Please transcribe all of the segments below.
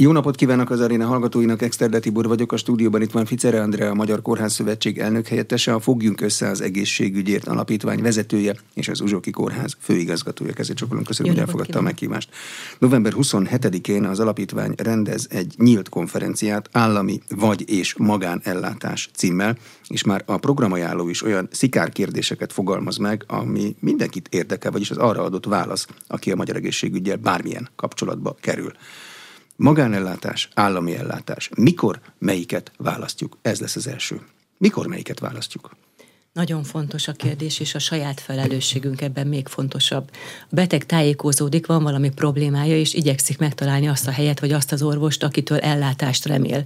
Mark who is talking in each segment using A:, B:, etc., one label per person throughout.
A: Jó napot kívánok az aréna hallgatóinak, Exterde Tibor vagyok, a stúdióban itt van Ficere Andrea, a Magyar Kórház Szövetség elnök helyettese, a Fogjunk össze az egészségügyért alapítvány vezetője és az Uzsoki Kórház főigazgatója. Kezét csokolom, köszönöm, hogy elfogadta a meghívást. November 27-én az alapítvány rendez egy nyílt konferenciát állami vagy és magánellátás címmel, és már a programajánló is olyan szikár kérdéseket fogalmaz meg, ami mindenkit érdekel, vagyis az arra adott válasz, aki a magyar egészségügyel bármilyen kapcsolatba kerül. Magánellátás, állami ellátás. Mikor melyiket választjuk? Ez lesz az első. Mikor melyiket választjuk?
B: Nagyon fontos a kérdés, és a saját felelősségünk ebben még fontosabb. A beteg tájékozódik, van valami problémája, és igyekszik megtalálni azt a helyet, vagy azt az orvost, akitől ellátást remél.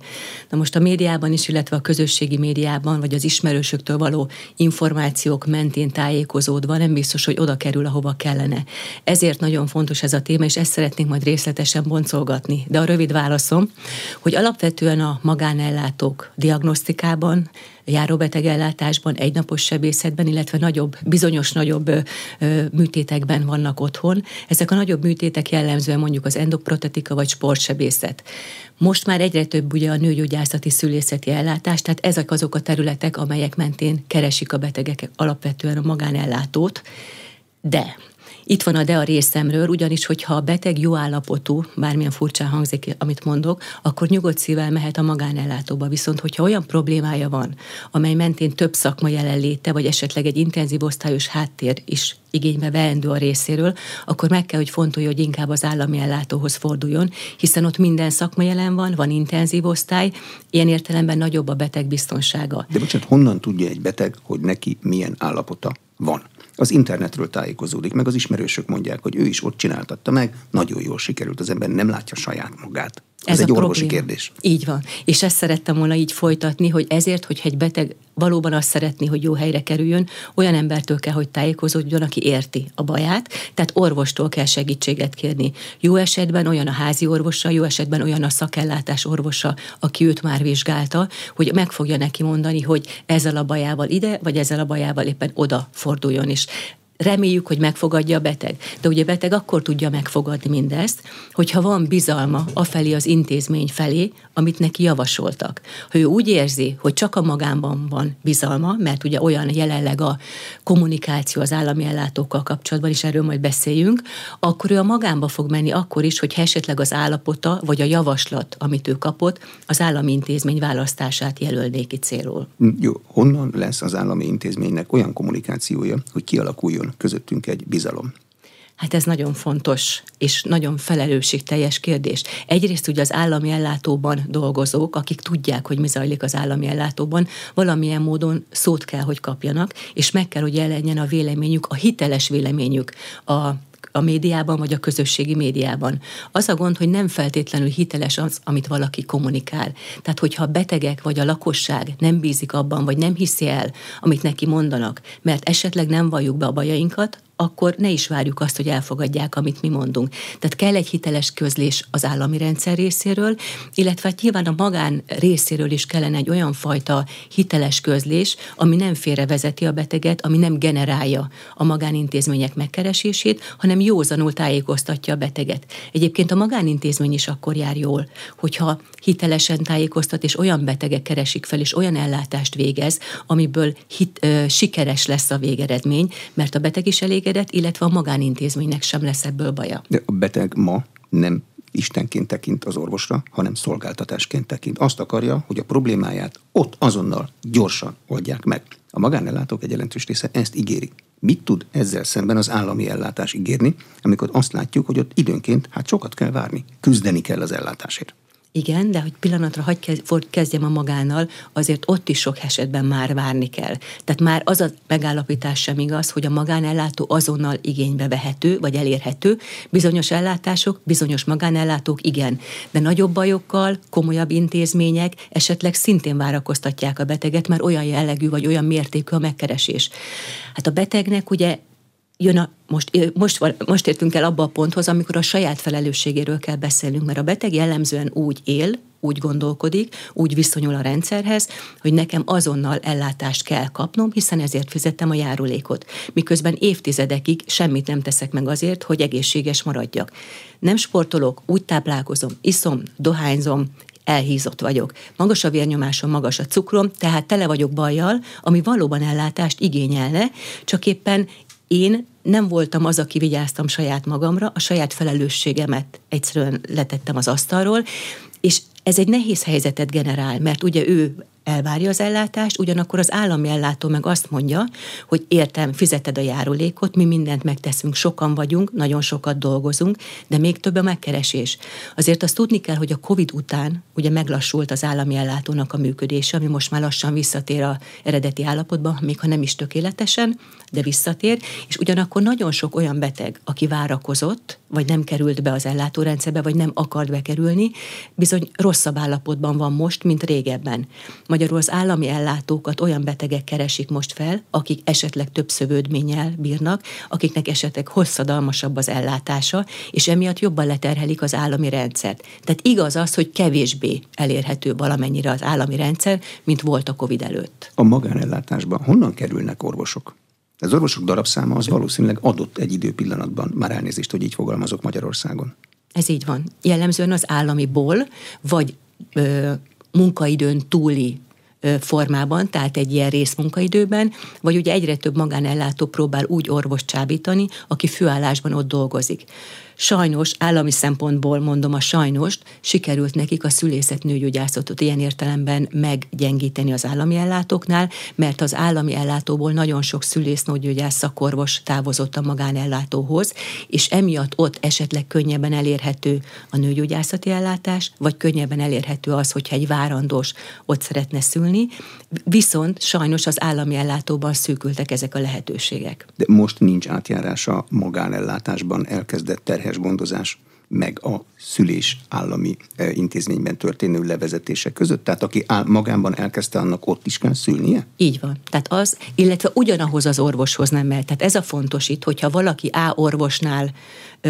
B: Na most a médiában is, illetve a közösségi médiában, vagy az ismerősöktől való információk mentén tájékozódva nem biztos, hogy oda kerül, ahova kellene. Ezért nagyon fontos ez a téma, és ezt szeretnénk majd részletesen boncolgatni. De a rövid válaszom, hogy alapvetően a magánellátók diagnosztikában, járóbetegellátásban, egynapos sebészetben, illetve nagyobb, bizonyos nagyobb műtétekben vannak otthon. Ezek a nagyobb műtétek jellemzően mondjuk az endoprotetika vagy sportsebészet. Most már egyre több ugye a nőgyógyászati szülészeti ellátás, tehát ezek azok a területek, amelyek mentén keresik a betegek alapvetően a magánellátót, de itt van a de a részemről, ugyanis, hogyha a beteg jó állapotú, bármilyen furcsán hangzik, amit mondok, akkor nyugodt szívvel mehet a magánellátóba. Viszont, hogyha olyan problémája van, amely mentén több szakma jelenléte, vagy esetleg egy intenzív osztályos háttér is igénybe veendő a részéről, akkor meg kell, hogy fontolja, hogy inkább az állami ellátóhoz forduljon, hiszen ott minden szakma jelen van, van intenzív osztály, ilyen értelemben nagyobb a beteg biztonsága.
A: De bocsánat, honnan tudja egy beteg, hogy neki milyen állapota van? Az internetről tájékozódik, meg az ismerősök mondják, hogy ő is ott csináltatta meg, nagyon jól sikerült, az ember nem látja saját magát. Ez, Ez egy orvosi probléma. kérdés.
B: Így van. És ezt szerettem volna így folytatni, hogy ezért, hogy egy beteg valóban azt szeretné, hogy jó helyre kerüljön, olyan embertől kell, hogy tájékozódjon, aki érti a baját, tehát orvostól kell segítséget kérni. Jó esetben olyan a házi orvosa, jó esetben olyan a szakellátás orvosa, aki őt már vizsgálta, hogy meg fogja neki mondani, hogy ezzel a bajával ide, vagy ezzel a bajával éppen oda forduljon is reméljük, hogy megfogadja a beteg. De ugye a beteg akkor tudja megfogadni mindezt, hogyha van bizalma afelé az intézmény felé, amit neki javasoltak. Ha ő úgy érzi, hogy csak a magánban van bizalma, mert ugye olyan jelenleg a kommunikáció az állami ellátókkal kapcsolatban, is erről majd beszéljünk, akkor ő a magánba fog menni akkor is, hogy esetleg az állapota, vagy a javaslat, amit ő kapott, az állami intézmény választását jelölné ki célul.
A: Jó, honnan lesz az állami intézménynek olyan kommunikációja, hogy kialakuljon közöttünk egy bizalom.
B: Hát ez nagyon fontos és nagyon felelősségteljes kérdés. Egyrészt ugye az állami ellátóban dolgozók, akik tudják, hogy mi zajlik az állami ellátóban, valamilyen módon szót kell, hogy kapjanak, és meg kell, hogy jelenjen a véleményük, a hiteles véleményük a a médiában vagy a közösségi médiában. Az a gond, hogy nem feltétlenül hiteles az, amit valaki kommunikál. Tehát, hogyha a betegek vagy a lakosság nem bízik abban, vagy nem hiszi el, amit neki mondanak, mert esetleg nem valljuk be a bajainkat, akkor ne is várjuk azt, hogy elfogadják, amit mi mondunk. Tehát kell egy hiteles közlés az állami rendszer részéről, illetve hát nyilván a magán részéről is kellene egy olyan fajta hiteles közlés, ami nem félrevezeti a beteget, ami nem generálja a magánintézmények megkeresését, hanem józanul tájékoztatja a beteget. Egyébként a magánintézmény is akkor jár jól, hogyha hitelesen tájékoztat, és olyan betegek keresik fel, és olyan ellátást végez, amiből hit, ö, sikeres lesz a végeredmény, mert a beteg is elég elégedett, illetve a magánintézménynek sem lesz ebből baja.
A: De a beteg ma nem Istenként tekint az orvosra, hanem szolgáltatásként tekint. Azt akarja, hogy a problémáját ott azonnal gyorsan oldják meg. A magánellátók egy jelentős része ezt ígéri. Mit tud ezzel szemben az állami ellátás ígérni, amikor azt látjuk, hogy ott időnként hát sokat kell várni, küzdeni kell az ellátásért?
B: Igen, de hogy pillanatra hagyj kezdjem a magánnal, azért ott is sok esetben már várni kell. Tehát már az a megállapítás sem igaz, hogy a magánellátó azonnal igénybe vehető, vagy elérhető. Bizonyos ellátások, bizonyos magánellátók igen, de nagyobb bajokkal, komolyabb intézmények esetleg szintén várakoztatják a beteget, mert olyan jellegű vagy olyan mértékű a megkeresés. Hát a betegnek ugye jön a, most, most, most értünk el abba a ponthoz, amikor a saját felelősségéről kell beszélnünk, mert a beteg jellemzően úgy él, úgy gondolkodik, úgy viszonyul a rendszerhez, hogy nekem azonnal ellátást kell kapnom, hiszen ezért fizettem a járulékot. Miközben évtizedekig semmit nem teszek meg azért, hogy egészséges maradjak. Nem sportolok, úgy táplálkozom, iszom, dohányzom, elhízott vagyok. Magas a vérnyomásom, magas a cukrom, tehát tele vagyok bajjal, ami valóban ellátást igényelne, csak éppen én nem voltam az, aki vigyáztam saját magamra, a saját felelősségemet egyszerűen letettem az asztalról, és ez egy nehéz helyzetet generál, mert ugye ő elvárja az ellátást, ugyanakkor az állami ellátó meg azt mondja, hogy értem, fizeted a járulékot, mi mindent megteszünk, sokan vagyunk, nagyon sokat dolgozunk, de még több a megkeresés. Azért azt tudni kell, hogy a COVID után ugye meglassult az állami ellátónak a működése, ami most már lassan visszatér a eredeti állapotba, még ha nem is tökéletesen, de visszatér, és ugyanakkor nagyon sok olyan beteg, aki várakozott, vagy nem került be az ellátórendszerbe, vagy nem akart bekerülni, bizony rosszabb állapotban van most, mint régebben. Magyarul az állami ellátókat olyan betegek keresik most fel, akik esetleg több szövődménnyel bírnak, akiknek esetleg hosszadalmasabb az ellátása, és emiatt jobban leterhelik az állami rendszert. Tehát igaz az, hogy kevésbé elérhető valamennyire az állami rendszer, mint volt a COVID előtt.
A: A magánellátásban honnan kerülnek orvosok? Az orvosok darabszáma az valószínűleg adott egy időpillanatban, már elnézést, hogy így fogalmazok Magyarországon.
B: Ez így van. Jellemzően az államiból, vagy ö, munkaidőn túli formában, tehát egy ilyen részmunkaidőben, vagy ugye egyre több magánellátó próbál úgy orvos csábítani, aki főállásban ott dolgozik. Sajnos, állami szempontból mondom a sajnost, sikerült nekik a szülészet nőgyógyászatot ilyen értelemben meggyengíteni az állami ellátóknál, mert az állami ellátóból nagyon sok szülész nőgyógyász szakorvos távozott a magánellátóhoz, és emiatt ott esetleg könnyebben elérhető a nőgyógyászati ellátás, vagy könnyebben elérhető az, hogyha egy várandós ott szeretne szülni, viszont sajnos az állami ellátóban szűkültek ezek a lehetőségek.
A: De most nincs átjárása magánellátásban elkezdett terhes terhes gondozás meg a szülés állami eh, intézményben történő levezetése között? Tehát aki áll, magánban elkezdte, annak ott is kell szülnie?
B: Így van. Tehát az, illetve ugyanahoz az orvoshoz nem mehet. Tehát ez a fontos itt, hogyha valaki A orvosnál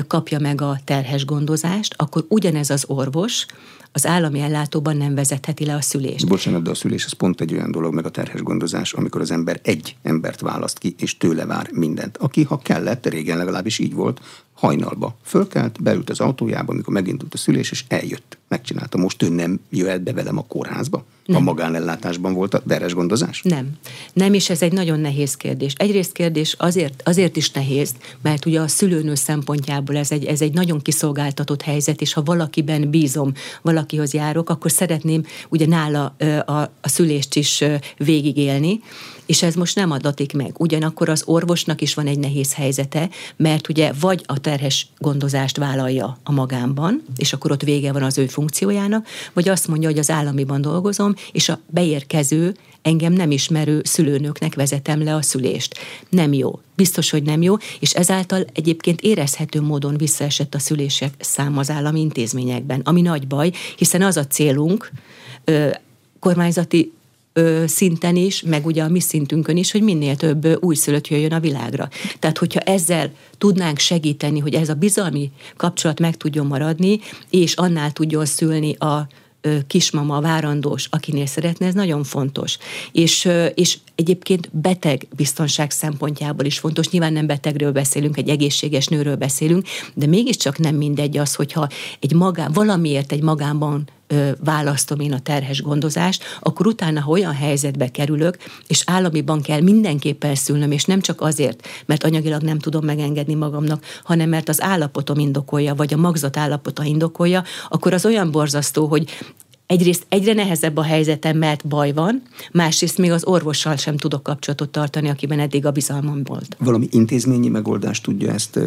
B: kapja meg a terhes gondozást, akkor ugyanez az orvos az állami ellátóban nem vezetheti le a szülést.
A: Bocsánat, de a szülés az pont egy olyan dolog, meg a terhes gondozás, amikor az ember egy embert választ ki, és tőle vár mindent. Aki, ha kellett, régen legalábbis így volt, hajnalba fölkelt, beült az autójába, amikor megindult a szülés, és eljött. Megcsinálta. Most ő nem jöhet be velem a kórházba? Nem. A magánellátásban volt a teres gondozás?
B: Nem. Nem, és ez egy nagyon nehéz kérdés. Egyrészt kérdés azért, azért is nehéz, mert ugye a szülőnő szempontjából ez egy, ez egy nagyon kiszolgáltatott helyzet, és ha valakiben bízom, valakihoz járok, akkor szeretném ugye nála a, a szülést is végigélni, és ez most nem adatik meg. Ugyanakkor az orvosnak is van egy nehéz helyzete, mert ugye vagy a terhes gondozást vállalja a magánban, és akkor ott vége van az ő funkciójának, vagy azt mondja, hogy az államiban dolgozom, és a beérkező, engem nem ismerő szülőnöknek vezetem le a szülést. Nem jó. Biztos, hogy nem jó, és ezáltal egyébként érezhető módon visszaesett a szülések száma az állami intézményekben, ami nagy baj, hiszen az a célunk, ö, kormányzati ö, szinten is, meg ugye a mi szintünkön is, hogy minél több újszülött jöjjön a világra. Tehát, hogyha ezzel tudnánk segíteni, hogy ez a bizalmi kapcsolat meg tudjon maradni, és annál tudjon szülni a kismama, várandós, akinél szeretne, ez nagyon fontos. És, és egyébként beteg biztonság szempontjából is fontos. Nyilván nem betegről beszélünk, egy egészséges nőről beszélünk, de mégiscsak nem mindegy az, hogyha egy magán, valamiért egy magánban választom én a terhes gondozást, akkor utána, ha olyan helyzetbe kerülök, és államiban kell mindenképpen szülnöm, és nem csak azért, mert anyagilag nem tudom megengedni magamnak, hanem mert az állapotom indokolja, vagy a magzat állapota indokolja, akkor az olyan borzasztó, hogy egyrészt egyre nehezebb a helyzetem, mert baj van, másrészt még az orvossal sem tudok kapcsolatot tartani, akiben eddig a bizalmam volt.
A: Valami intézményi megoldást tudja ezt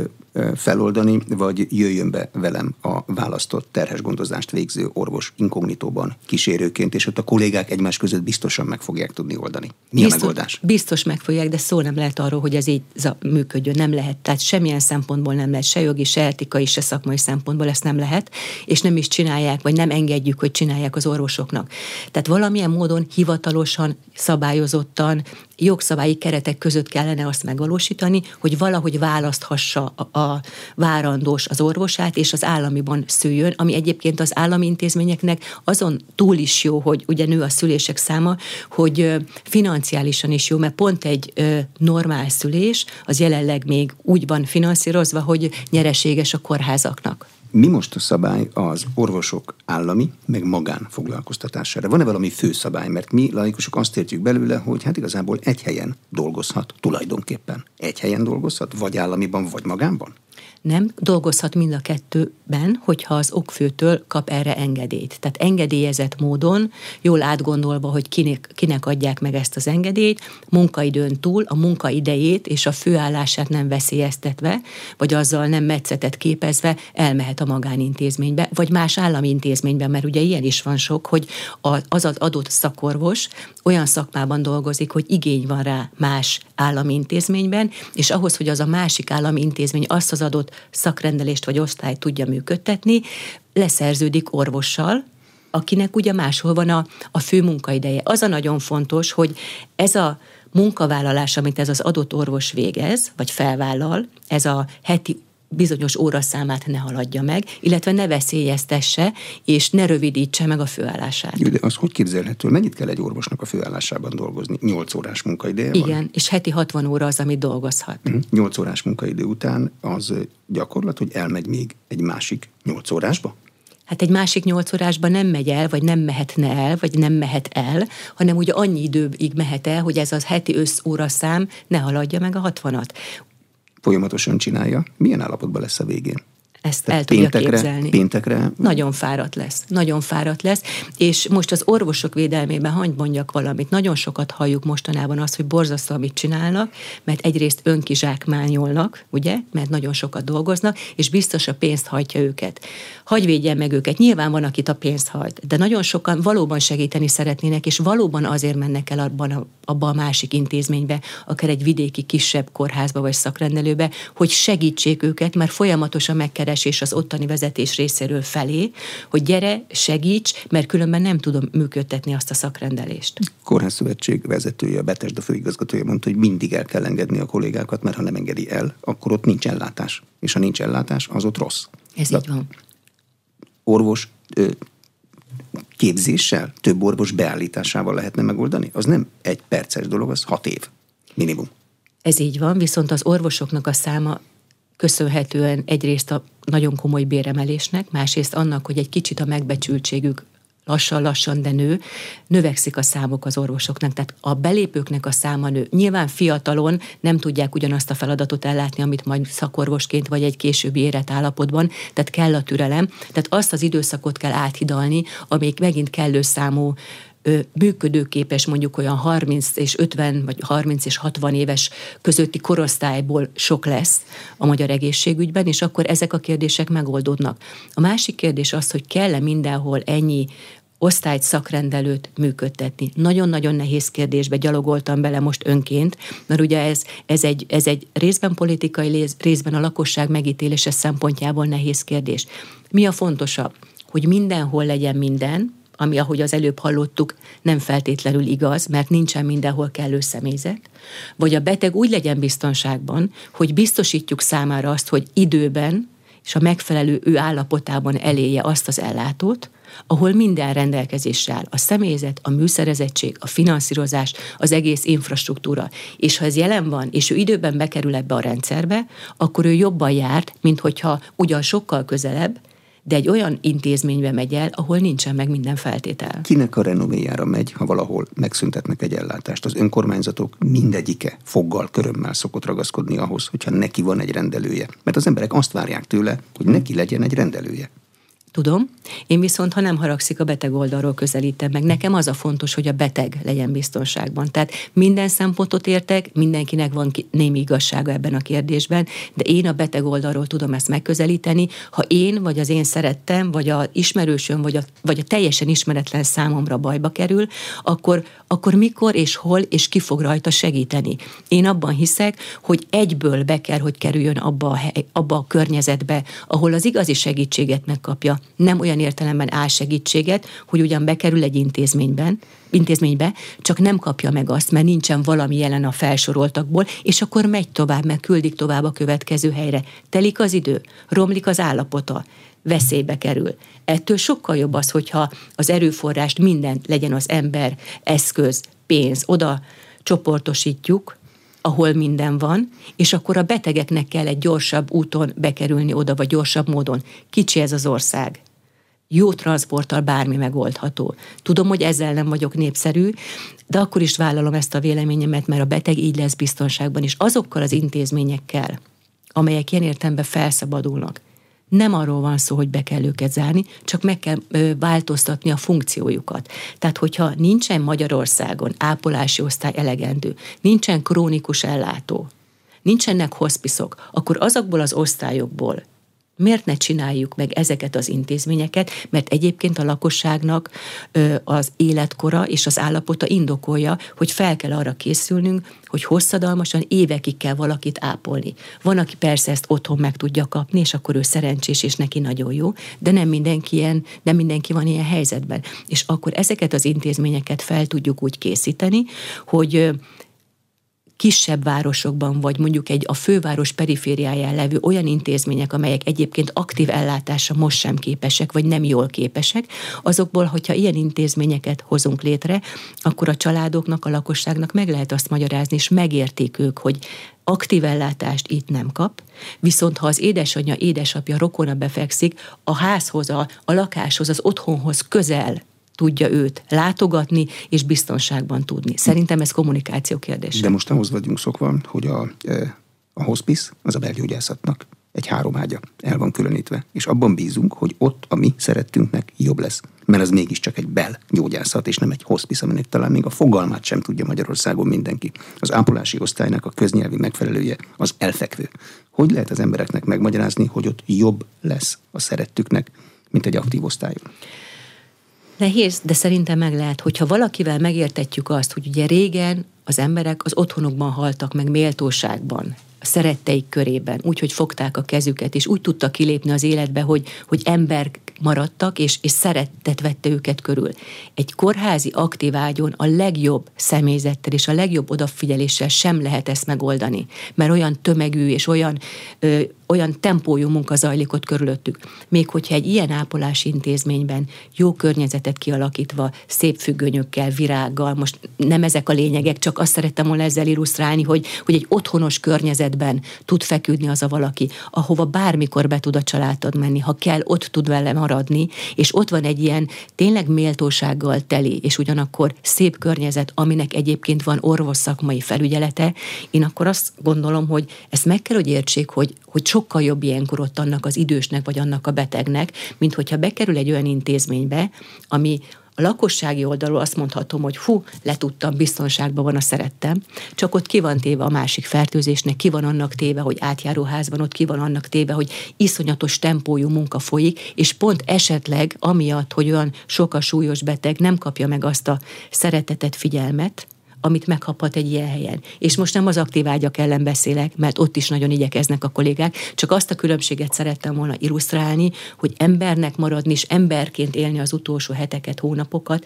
A: feloldani, vagy jöjjön be velem a választott terhes gondozást végző orvos inkognitóban kísérőként, és ott a kollégák egymás között biztosan meg fogják tudni oldani. Mi
B: biztos,
A: a megoldás?
B: Biztos meg fogják, de szó nem lehet arról, hogy ez így működjön. Nem lehet. Tehát semmilyen szempontból nem lehet, se jogi, se etikai, se szakmai szempontból ezt nem lehet, és nem is csinálják, vagy nem engedjük, hogy csinálják vannak az orvosoknak. Tehát valamilyen módon hivatalosan, szabályozottan, jogszabályi keretek között kellene azt megvalósítani, hogy valahogy választhassa a, a várandós az orvosát, és az államiban szüljön, ami egyébként az állami intézményeknek azon túl is jó, hogy ugye nő a szülések száma, hogy financiálisan is jó, mert pont egy normál szülés az jelenleg még úgy van finanszírozva, hogy nyereséges a kórházaknak.
A: Mi most a szabály az orvosok állami, meg magán foglalkoztatására? Van-e valami főszabály? Mert mi laikusok azt értjük belőle, hogy hát igazából egy helyen dolgozhat tulajdonképpen. Egy helyen dolgozhat, vagy államiban, vagy magánban?
B: Nem dolgozhat mind a kettőben, hogyha az okfőtől kap erre engedélyt. Tehát engedélyezett módon, jól átgondolva, hogy kinek, kinek adják meg ezt az engedélyt, munkaidőn túl a munkaidejét és a főállását nem veszélyeztetve, vagy azzal nem metszetet képezve elmehet a magánintézménybe, vagy más állami intézményben, mert ugye ilyen is van sok, hogy az az adott szakorvos olyan szakmában dolgozik, hogy igény van rá más állami intézményben, és ahhoz, hogy az a másik állami intézmény azt az adott szakrendelést vagy osztályt tudja működtetni, leszerződik orvossal, akinek ugye máshol van a, a fő munkaideje. Az a nagyon fontos, hogy ez a munkavállalás, amit ez az adott orvos végez, vagy felvállal, ez a heti bizonyos óraszámát ne haladja meg, illetve ne veszélyeztesse, és ne rövidítse meg a főállását.
A: Jó, de az hogy képzelhető? Mennyit kell egy orvosnak a főállásában dolgozni? 8 órás munkaideje
B: van? Igen, és heti 60 óra az, amit dolgozhat.
A: 8 mhm. órás munkaidő után az gyakorlat, hogy elmegy még egy másik 8 órásba?
B: hát egy másik nyolc órásban nem megy el, vagy nem mehetne el, vagy nem mehet el, hanem ugye annyi időig mehet el, hogy ez az heti összóra szám ne haladja meg a hatvanat
A: folyamatosan csinálja, milyen állapotban lesz a végén?
B: Ezt Tehát el tudja péntekre, képzelni.
A: Péntekre.
B: Nagyon fáradt lesz, nagyon fáradt lesz, és most az orvosok védelmében hagyd mondjak valamit. Nagyon sokat halljuk mostanában azt, hogy borzasztó, amit csinálnak, mert egyrészt önkizsákmányolnak, ugye, mert nagyon sokat dolgoznak, és biztos a pénzt hajtja őket. Hagy védjen meg őket. Nyilván van, akit a pénzt hajt, de nagyon sokan valóban segíteni szeretnének, és valóban azért mennek el abban a, abba a másik intézménybe, akár egy vidéki kisebb kórházba vagy szakrendelőbe, hogy segítsék őket, mert folyamatosan megkeres és az ottani vezetés részéről felé, hogy gyere, segíts, mert különben nem tudom működtetni azt a szakrendelést.
A: Kórházszövetség vezetője, a Betesda főigazgatója mondta, hogy mindig el kell engedni a kollégákat, mert ha nem engedi el, akkor ott nincs ellátás. És ha nincs ellátás, az ott rossz.
B: Ez De így van.
A: Orvos ö, képzéssel, több orvos beállításával lehetne megoldani? Az nem egy perces dolog, az hat év minimum.
B: Ez így van, viszont az orvosoknak a száma köszönhetően egyrészt a nagyon komoly béremelésnek, másrészt annak, hogy egy kicsit a megbecsültségük lassan-lassan, de nő, növekszik a számok az orvosoknak, tehát a belépőknek a száma nő. Nyilván fiatalon nem tudják ugyanazt a feladatot ellátni, amit majd szakorvosként vagy egy későbbi életállapotban, tehát kell a türelem, tehát azt az időszakot kell áthidalni, amíg megint kellő számú működőképes mondjuk olyan 30 és 50 vagy 30 és 60 éves közötti korosztályból sok lesz a magyar egészségügyben, és akkor ezek a kérdések megoldódnak. A másik kérdés az, hogy kell-e mindenhol ennyi osztályt, szakrendelőt működtetni. Nagyon-nagyon nehéz kérdésbe gyalogoltam bele most önként, mert ugye ez, ez, egy, ez egy részben politikai, részben a lakosság megítélése szempontjából nehéz kérdés. Mi a fontosabb? Hogy mindenhol legyen minden, ami, ahogy az előbb hallottuk, nem feltétlenül igaz, mert nincsen mindenhol kellő személyzet, vagy a beteg úgy legyen biztonságban, hogy biztosítjuk számára azt, hogy időben és a megfelelő ő állapotában eléje azt az ellátót, ahol minden rendelkezésre áll. A személyzet, a műszerezettség, a finanszírozás, az egész infrastruktúra. És ha ez jelen van, és ő időben bekerül ebbe a rendszerbe, akkor ő jobban járt, mint hogyha ugyan sokkal közelebb, de egy olyan intézménybe megy el, ahol nincsen meg minden feltétel.
A: Kinek a renoméjára megy, ha valahol megszüntetnek egy ellátást? Az önkormányzatok mindegyike foggal, körömmel szokott ragaszkodni ahhoz, hogyha neki van egy rendelője. Mert az emberek azt várják tőle, hogy neki legyen egy rendelője.
B: Tudom. Én viszont, ha nem haragszik, a beteg oldalról közelítem meg. Nekem az a fontos, hogy a beteg legyen biztonságban. Tehát minden szempontot értek, mindenkinek van némi igazsága ebben a kérdésben, de én a beteg oldalról tudom ezt megközelíteni. Ha én, vagy az én szerettem, vagy a ismerősöm, vagy a, vagy a teljesen ismeretlen számomra bajba kerül, akkor, akkor mikor és hol és ki fog rajta segíteni. Én abban hiszek, hogy egyből be kell, hogy kerüljön abba a, hely, abba a környezetbe, ahol az igazi segítséget megkapja Nem olyan értelemben áll segítséget, hogy ugyan bekerül egy intézményben, intézménybe, csak nem kapja meg azt, mert nincsen valami jelen a felsoroltakból, és akkor megy tovább, mert küldik tovább a következő helyre. Telik az idő, romlik az állapota, veszélybe kerül. Ettől sokkal jobb az, hogyha az erőforrást mindent legyen az ember, eszköz, pénz, oda csoportosítjuk, ahol minden van, és akkor a betegeknek kell egy gyorsabb úton bekerülni oda, vagy gyorsabb módon. Kicsi ez az ország. Jó transporttal bármi megoldható. Tudom, hogy ezzel nem vagyok népszerű, de akkor is vállalom ezt a véleményemet, mert a beteg így lesz biztonságban, és azokkal az intézményekkel, amelyek ilyen értemben felszabadulnak, nem arról van szó, hogy be kell őket zárni, csak meg kell változtatni a funkciójukat. Tehát, hogyha nincsen Magyarországon ápolási osztály elegendő, nincsen krónikus ellátó, nincsenek hospiszok, akkor azokból az osztályokból Miért ne csináljuk meg ezeket az intézményeket, mert egyébként a lakosságnak az életkora és az állapota indokolja, hogy fel kell arra készülnünk, hogy hosszadalmasan évekig kell valakit ápolni. Van, aki persze ezt otthon meg tudja kapni, és akkor ő szerencsés, és neki nagyon jó, de nem mindenki, ilyen, nem mindenki van ilyen helyzetben. És akkor ezeket az intézményeket fel tudjuk úgy készíteni, hogy kisebb városokban, vagy mondjuk egy a főváros perifériáján levő olyan intézmények, amelyek egyébként aktív ellátásra most sem képesek, vagy nem jól képesek, azokból, hogyha ilyen intézményeket hozunk létre, akkor a családoknak, a lakosságnak meg lehet azt magyarázni, és megérték ők, hogy aktív ellátást itt nem kap, viszont ha az édesanyja, édesapja rokona befekszik, a házhoz, a, a lakáshoz, az otthonhoz közel tudja őt látogatni és biztonságban tudni. Szerintem ez kommunikáció kérdése.
A: De most ahhoz vagyunk szokva, hogy a, e, a hospice az a belgyógyászatnak egy három ágya el van különítve, és abban bízunk, hogy ott a mi szerettünknek jobb lesz. Mert ez mégiscsak egy belgyógyászat, és nem egy hospice, aminek talán még a fogalmát sem tudja Magyarországon mindenki. Az ápolási osztálynak a köznyelvi megfelelője az elfekvő. Hogy lehet az embereknek megmagyarázni, hogy ott jobb lesz a szerettüknek, mint egy aktív osztályon?
B: Nehéz, de szerintem meg lehet, hogyha valakivel megértetjük azt, hogy ugye régen az emberek az otthonukban haltak meg méltóságban, a szeretteik körében, úgy, hogy fogták a kezüket, és úgy tudtak kilépni az életbe, hogy, hogy ember maradtak, és, és szeretet vette őket körül. Egy kórházi aktív ágyon a legjobb személyzettel és a legjobb odafigyeléssel sem lehet ezt megoldani, mert olyan tömegű és olyan ö, olyan tempójú munka zajlik ott körülöttük. Még hogyha egy ilyen ápolási intézményben jó környezetet kialakítva, szép függönyökkel, virággal, most nem ezek a lényegek, csak azt szerettem volna ezzel illusztrálni, hogy, hogy egy otthonos környezetben tud feküdni az a valaki, ahova bármikor be tud a családod menni, ha kell, ott tud vele maradni, és ott van egy ilyen tényleg méltósággal teli, és ugyanakkor szép környezet, aminek egyébként van orvos szakmai felügyelete, én akkor azt gondolom, hogy ezt meg kell, hogy értsék, hogy, hogy sokkal jobb ilyenkor ott annak az idősnek, vagy annak a betegnek, mint hogyha bekerül egy olyan intézménybe, ami a lakossági oldalról azt mondhatom, hogy hú, letudtam, biztonságban van a szerettem, csak ott ki van téve a másik fertőzésnek, ki van annak téve, hogy átjáróházban, ott ki van annak téve, hogy iszonyatos tempójú munka folyik, és pont esetleg amiatt, hogy olyan sok a súlyos beteg, nem kapja meg azt a szeretetet, figyelmet, amit megkaphat egy ilyen helyen. És most nem az aktív ágyak ellen beszélek, mert ott is nagyon igyekeznek a kollégák, csak azt a különbséget szerettem volna illusztrálni, hogy embernek maradni és emberként élni az utolsó heteket, hónapokat,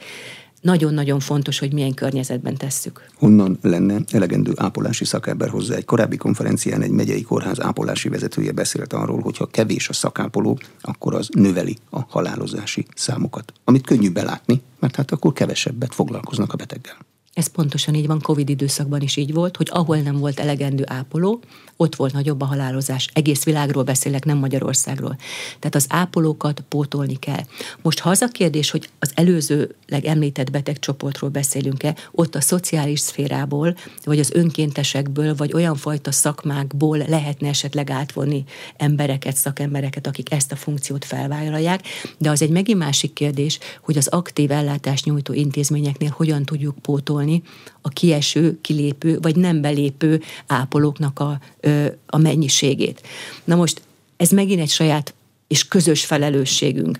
B: nagyon-nagyon fontos, hogy milyen környezetben tesszük.
A: Honnan lenne elegendő ápolási szakember hozzá? Egy korábbi konferencián egy megyei kórház ápolási vezetője beszélt arról, hogy ha kevés a szakápoló, akkor az növeli a halálozási számokat. Amit könnyű belátni, mert hát akkor kevesebbet foglalkoznak a beteggel.
B: Ez pontosan így van, Covid időszakban is így volt, hogy ahol nem volt elegendő ápoló, ott volt nagyobb a halálozás. Egész világról beszélek, nem Magyarországról. Tehát az ápolókat pótolni kell. Most ha az a kérdés, hogy az előzőleg említett betegcsoportról beszélünk-e, ott a szociális szférából, vagy az önkéntesekből, vagy olyan fajta szakmákból lehetne esetleg átvonni embereket, szakembereket, akik ezt a funkciót felvállalják, de az egy megint másik kérdés, hogy az aktív ellátást nyújtó intézményeknél hogyan tudjuk pótolni a kieső, kilépő, vagy nem belépő ápolóknak a, a mennyiségét. Na most ez megint egy saját és közös felelősségünk.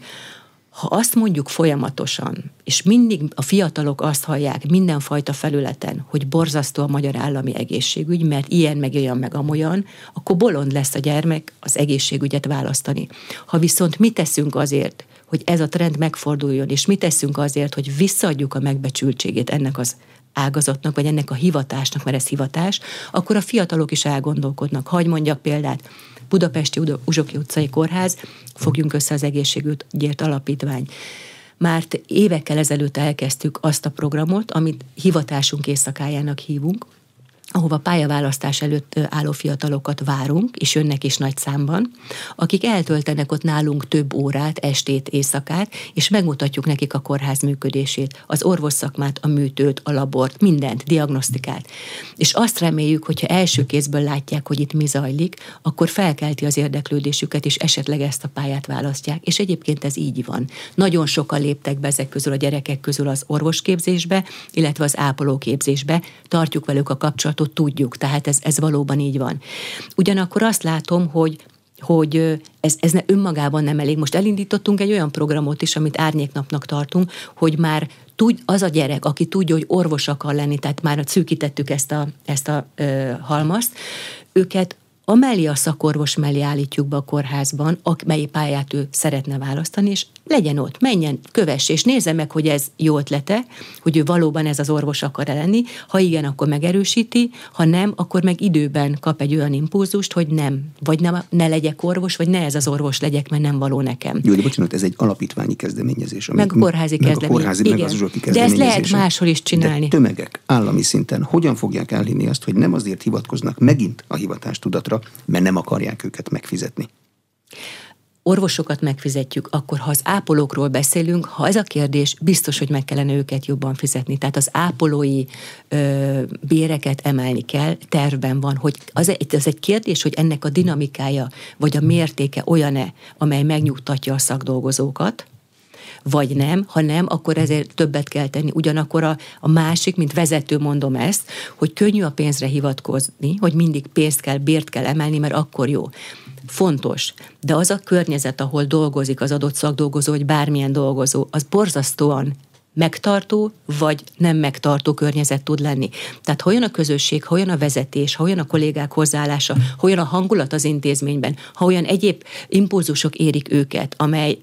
B: Ha azt mondjuk folyamatosan, és mindig a fiatalok azt hallják mindenfajta felületen, hogy borzasztó a magyar állami egészségügy, mert ilyen meg olyan meg amolyan, akkor bolond lesz a gyermek az egészségügyet választani. Ha viszont mi teszünk azért, hogy ez a trend megforduljon, és mit teszünk azért, hogy visszaadjuk a megbecsültségét ennek az ágazatnak, vagy ennek a hivatásnak, mert ez hivatás, akkor a fiatalok is elgondolkodnak. Hagy mondjak példát, Budapesti Uzsoki utcai kórház, fogjunk össze az egészségügyért alapítvány. Már évekkel ezelőtt elkezdtük azt a programot, amit hivatásunk éjszakájának hívunk, ahova pályaválasztás előtt álló fiatalokat várunk, és jönnek is nagy számban, akik eltöltenek ott nálunk több órát, estét, éjszakát, és megmutatjuk nekik a kórház működését, az orvosszakmát, a műtőt, a labort, mindent, diagnosztikát. És azt reméljük, hogyha első kézből látják, hogy itt mi zajlik, akkor felkelti az érdeklődésüket, és esetleg ezt a pályát választják. És egyébként ez így van. Nagyon sokan léptek be ezek közül a gyerekek közül az orvosképzésbe, illetve az ápolóképzésbe. Tartjuk velük a kapcsolatot, kapcsolatot tudjuk, tehát ez, ez valóban így van. Ugyanakkor azt látom, hogy hogy ez, ez ne, önmagában nem elég. Most elindítottunk egy olyan programot is, amit árnyéknapnak tartunk, hogy már tud, az a gyerek, aki tudja, hogy orvos akar lenni, tehát már szűkítettük ezt a, ezt a ö, halmazt, őket amellé a szakorvos mellé állítjuk be a kórházban, mely pályát ő szeretne választani, és legyen ott, menjen, kövesse, és nézze meg, hogy ez jó ötlete, hogy ő valóban ez az orvos akar lenni. Ha igen, akkor megerősíti, ha nem, akkor meg időben kap egy olyan impulzust, hogy nem, vagy nem, ne legyek orvos, vagy ne ez az orvos legyek, mert nem való nekem.
A: Jó, de bocsánat, ez egy alapítványi kezdeményezés.
B: Meg a kórházi meg kezdeményezés. A kórházi, igen. meg
A: az
B: de ezt lehet máshol is csinálni.
A: De tömegek állami szinten hogyan fogják elhinni azt, hogy nem azért hivatkoznak megint a hivatástudatra, mert nem akarják őket megfizetni?
B: Orvosokat megfizetjük, akkor ha az ápolókról beszélünk, ha ez a kérdés, biztos, hogy meg kellene őket jobban fizetni. Tehát az ápolói ö, béreket emelni kell, tervben van, hogy az, az egy kérdés, hogy ennek a dinamikája vagy a mértéke olyan-e, amely megnyugtatja a szakdolgozókat, vagy nem, ha nem, akkor ezért többet kell tenni. Ugyanakkor a, a másik, mint vezető mondom ezt, hogy könnyű a pénzre hivatkozni, hogy mindig pénzt kell, bért kell emelni, mert akkor jó fontos, de az a környezet, ahol dolgozik az adott szakdolgozó, vagy bármilyen dolgozó, az borzasztóan megtartó, vagy nem megtartó környezet tud lenni. Tehát ha olyan a közösség, ha olyan a vezetés, ha olyan a kollégák hozzáállása, ha olyan a hangulat az intézményben, ha olyan egyéb impulzusok érik őket, amely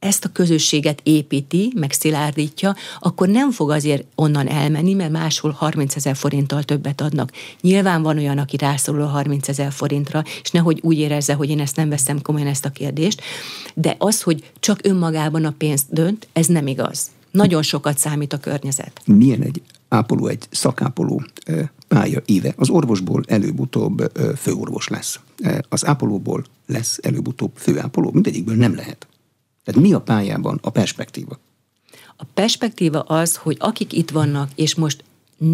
B: ezt a közösséget építi, meg szilárdítja, akkor nem fog azért onnan elmenni, mert máshol 30 ezer forinttal többet adnak. Nyilván van olyan, aki rászorul a 30 ezer forintra, és nehogy úgy érezze, hogy én ezt nem veszem komolyan ezt a kérdést, de az, hogy csak önmagában a pénzt dönt, ez nem igaz. Nagyon sokat számít a környezet.
A: Milyen egy ápoló, egy szakápoló pálya éve. Az orvosból előbb-utóbb főorvos lesz. Az ápolóból lesz előbb-utóbb főápoló. Mindegyikből nem lehet. Tehát mi a pályában a perspektíva?
B: A perspektíva az, hogy akik itt vannak, és most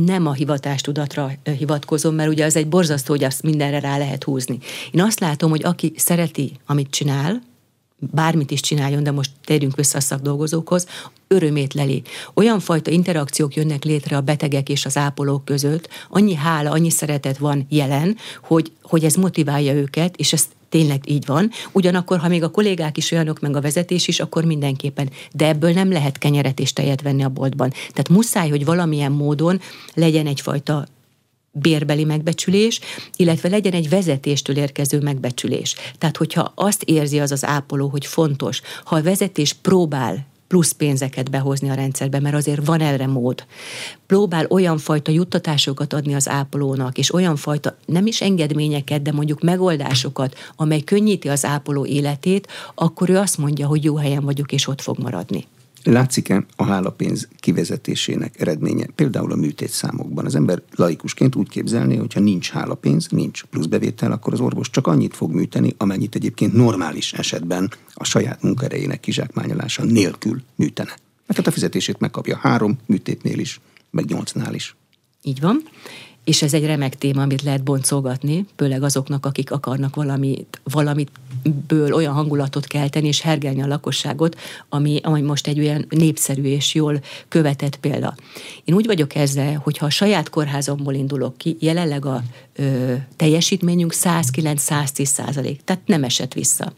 B: nem a hivatástudatra hivatkozom, mert ugye az egy borzasztó, hogy azt mindenre rá lehet húzni. Én azt látom, hogy aki szereti, amit csinál, bármit is csináljon, de most térjünk vissza a szakdolgozókhoz, örömét leli. Olyan fajta interakciók jönnek létre a betegek és az ápolók között, annyi hála, annyi szeretet van jelen, hogy, hogy ez motiválja őket, és ezt tényleg így van. Ugyanakkor, ha még a kollégák is olyanok, meg a vezetés is, akkor mindenképpen. De ebből nem lehet kenyeret és tejet venni a boltban. Tehát muszáj, hogy valamilyen módon legyen egyfajta bérbeli megbecsülés, illetve legyen egy vezetéstől érkező megbecsülés. Tehát, hogyha azt érzi az az ápoló, hogy fontos, ha a vezetés próbál plusz pénzeket behozni a rendszerbe, mert azért van erre mód. Próbál olyan fajta juttatásokat adni az ápolónak, és olyan fajta, nem is engedményeket, de mondjuk megoldásokat, amely könnyíti az ápoló életét, akkor ő azt mondja, hogy jó helyen vagyok, és ott fog maradni.
A: Látszik-e a hálapénz kivezetésének eredménye? Például a műtét számokban. Az ember laikusként úgy képzelné, hogy ha nincs hálapénz, nincs pluszbevétel, akkor az orvos csak annyit fog műteni, amennyit egyébként normális esetben a saját munkerejének kizsákmányolása nélkül műtene. Mert tehát a fizetését megkapja három műtétnél is, meg nyolcnál is.
B: Így van és ez egy remek téma, amit lehet boncolgatni, főleg azoknak, akik akarnak valamit, valamitből olyan hangulatot kelteni és hergelni a lakosságot, ami, ami most egy olyan népszerű és jól követett példa. Én úgy vagyok ezzel, hogy ha a saját kórházomból indulok ki, jelenleg a ö, teljesítményünk 109-110 százalék, tehát nem esett vissza.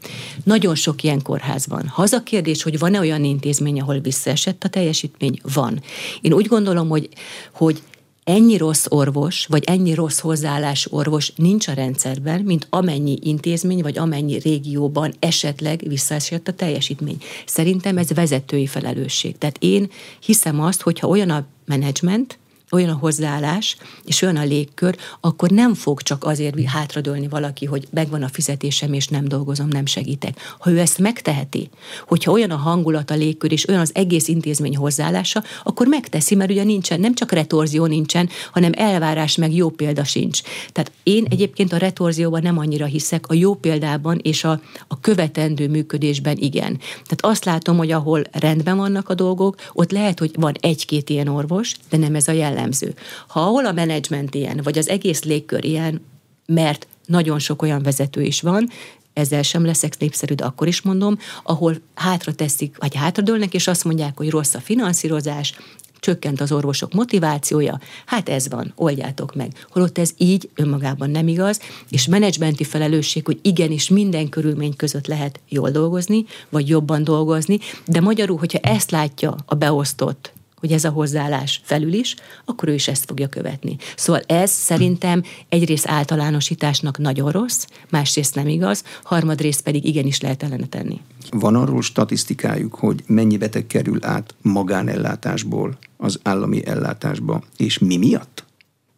B: Nagyon sok ilyen kórház van. Ha az a kérdés, hogy van-e olyan intézmény, ahol visszaesett a teljesítmény, van. Én úgy gondolom, hogy, hogy ennyi rossz orvos, vagy ennyi rossz hozzáállás orvos nincs a rendszerben, mint amennyi intézmény, vagy amennyi régióban esetleg visszaesett a teljesítmény. Szerintem ez vezetői felelősség. Tehát én hiszem azt, hogyha olyan a menedzsment, olyan a hozzáállás, és olyan a légkör, akkor nem fog csak azért hátradőlni valaki, hogy megvan a fizetésem, és nem dolgozom, nem segítek. Ha ő ezt megteheti, hogyha olyan a hangulat, a légkör, és olyan az egész intézmény hozzáállása, akkor megteszi, mert ugye nincsen, nem csak retorzió nincsen, hanem elvárás meg jó példa sincs. Tehát én egyébként a retorzióban nem annyira hiszek, a jó példában és a, a követendő működésben igen. Tehát azt látom, hogy ahol rendben vannak a dolgok, ott lehet, hogy van egy-két ilyen orvos, de nem ez a jellem jellemző. Ha ahol a menedzsment ilyen, vagy az egész légkör ilyen, mert nagyon sok olyan vezető is van, ezzel sem leszek népszerű, de akkor is mondom, ahol hátra teszik, vagy hátradőlnek, és azt mondják, hogy rossz a finanszírozás, csökkent az orvosok motivációja, hát ez van, oldjátok meg. Holott ez így önmagában nem igaz, és menedzsmenti felelősség, hogy igenis minden körülmény között lehet jól dolgozni, vagy jobban dolgozni, de magyarul, hogyha ezt látja a beosztott hogy ez a hozzáállás felül is, akkor ő is ezt fogja követni. Szóval ez szerintem egyrészt általánosításnak nagyon rossz, másrészt nem igaz, harmadrészt pedig igenis lehet ellene tenni.
A: Van arról statisztikájuk, hogy mennyi beteg kerül át magánellátásból az állami ellátásba, és mi miatt?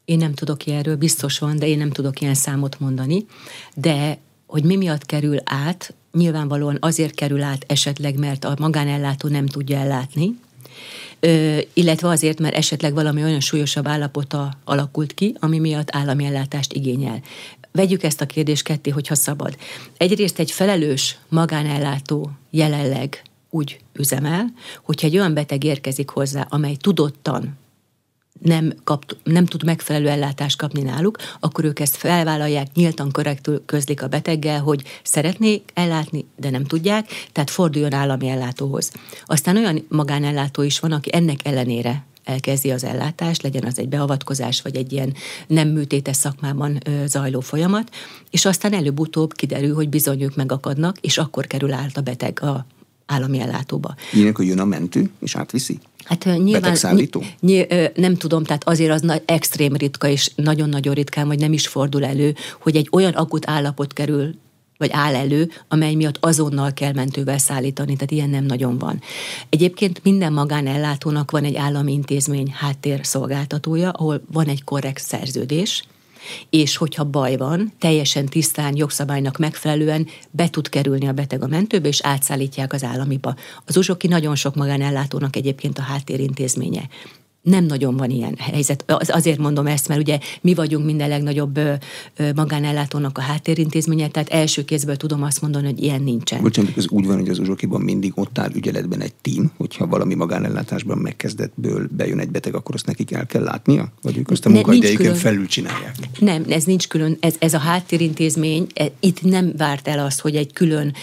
B: Én nem tudok ilyenről, biztos van, de én nem tudok ilyen számot mondani, de hogy mi miatt kerül át, nyilvánvalóan azért kerül át esetleg, mert a magánellátó nem tudja ellátni, illetve azért, mert esetleg valami olyan súlyosabb állapota alakult ki, ami miatt állami ellátást igényel. Vegyük ezt a kérdést ketté, hogyha szabad. Egyrészt egy felelős magánellátó jelenleg úgy üzemel, hogyha egy olyan beteg érkezik hozzá, amely tudottan nem, kap, nem tud megfelelő ellátást kapni náluk, akkor ők ezt felvállalják, nyíltan korrektül közlik a beteggel, hogy szeretnék ellátni, de nem tudják, tehát forduljon állami ellátóhoz. Aztán olyan magánellátó is van, aki ennek ellenére elkezdi az ellátást, legyen az egy beavatkozás, vagy egy ilyen nem műtétes szakmában zajló folyamat, és aztán előbb-utóbb kiderül, hogy bizony ők megakadnak, és akkor kerül át a beteg a állami ellátóba.
A: Ilyenek, hogy jön a mentő, és átviszi?
B: Hát nyilván ny- ny- nem tudom, tehát azért az nagy, extrém ritka, és nagyon-nagyon ritkán, vagy nem is fordul elő, hogy egy olyan akut állapot kerül vagy áll elő, amely miatt azonnal kell mentővel szállítani, tehát ilyen nem nagyon van. Egyébként minden magánellátónak van egy állami intézmény háttérszolgáltatója, ahol van egy korrekt szerződés, és hogyha baj van, teljesen tisztán, jogszabálynak megfelelően be tud kerülni a beteg a mentőbe, és átszállítják az államiba. Az uzsoki nagyon sok magánellátónak egyébként a háttérintézménye nem nagyon van ilyen helyzet. Az, azért mondom ezt, mert ugye mi vagyunk minden legnagyobb magánellátónak a háttérintézménye, tehát első kézből tudom azt mondani, hogy ilyen nincsen.
A: Bocsánat, ez úgy van, hogy az uzsokiban mindig ott áll ügyeletben egy tím, hogyha valami magánellátásban megkezdetből bejön egy beteg, akkor azt nekik el kell látnia? Vagy ők azt a munkaidejüken felül csinálják?
B: Nem, ez nincs külön. Ez, ez a háttérintézmény, e, itt nem várt el azt, hogy egy külön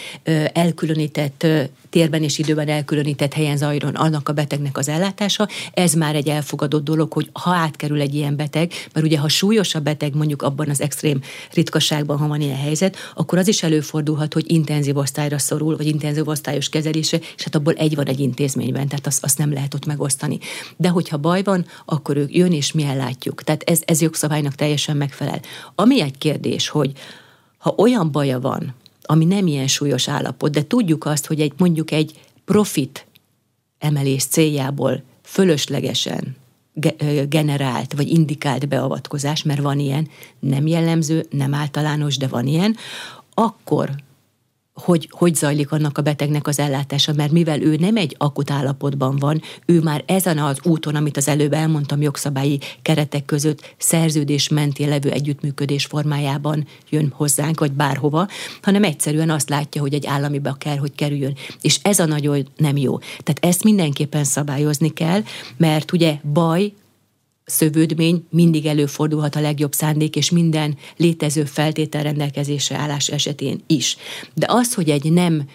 B: elkülönített térben és időben elkülönített helyen zajlon annak a betegnek az ellátása, ez már egy elfogadott dolog, hogy ha átkerül egy ilyen beteg, mert ugye ha súlyos a beteg mondjuk abban az extrém ritkaságban, ha van ilyen helyzet, akkor az is előfordulhat, hogy intenzív osztályra szorul, vagy intenzív osztályos kezelése, és hát abból egy van egy intézményben, tehát azt, azt nem lehet ott megosztani. De hogyha baj van, akkor ők jön és mi ellátjuk. Tehát ez, ez jogszabálynak teljesen megfelel. Ami egy kérdés, hogy ha olyan baja van, ami nem ilyen súlyos állapot, de tudjuk azt, hogy egy mondjuk egy profit emelés céljából fölöslegesen generált vagy indikált beavatkozás, mert van ilyen, nem jellemző, nem általános, de van ilyen, akkor hogy, hogy zajlik annak a betegnek az ellátása, mert mivel ő nem egy akut állapotban van, ő már ezen az úton, amit az előbb elmondtam, jogszabályi keretek között szerződés mentén levő együttműködés formájában jön hozzánk, vagy bárhova, hanem egyszerűen azt látja, hogy egy államiba kell, hogy kerüljön. És ez a nagyon nem jó. Tehát ezt mindenképpen szabályozni kell, mert ugye baj szövődmény mindig előfordulhat a legjobb szándék és minden létező feltétel rendelkezésre állás esetén is. De az, hogy egy nem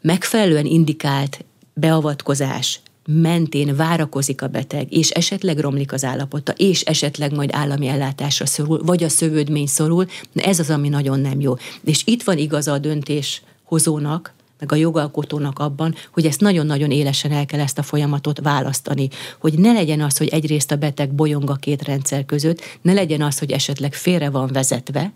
B: megfelelően indikált beavatkozás mentén várakozik a beteg, és esetleg romlik az állapota, és esetleg majd állami ellátásra szorul, vagy a szövődmény szorul, ez az, ami nagyon nem jó. És itt van igaza a döntés hozónak, meg a jogalkotónak abban, hogy ezt nagyon-nagyon élesen el kell ezt a folyamatot választani. Hogy ne legyen az, hogy egyrészt a beteg bolyong a két rendszer között, ne legyen az, hogy esetleg félre van vezetve,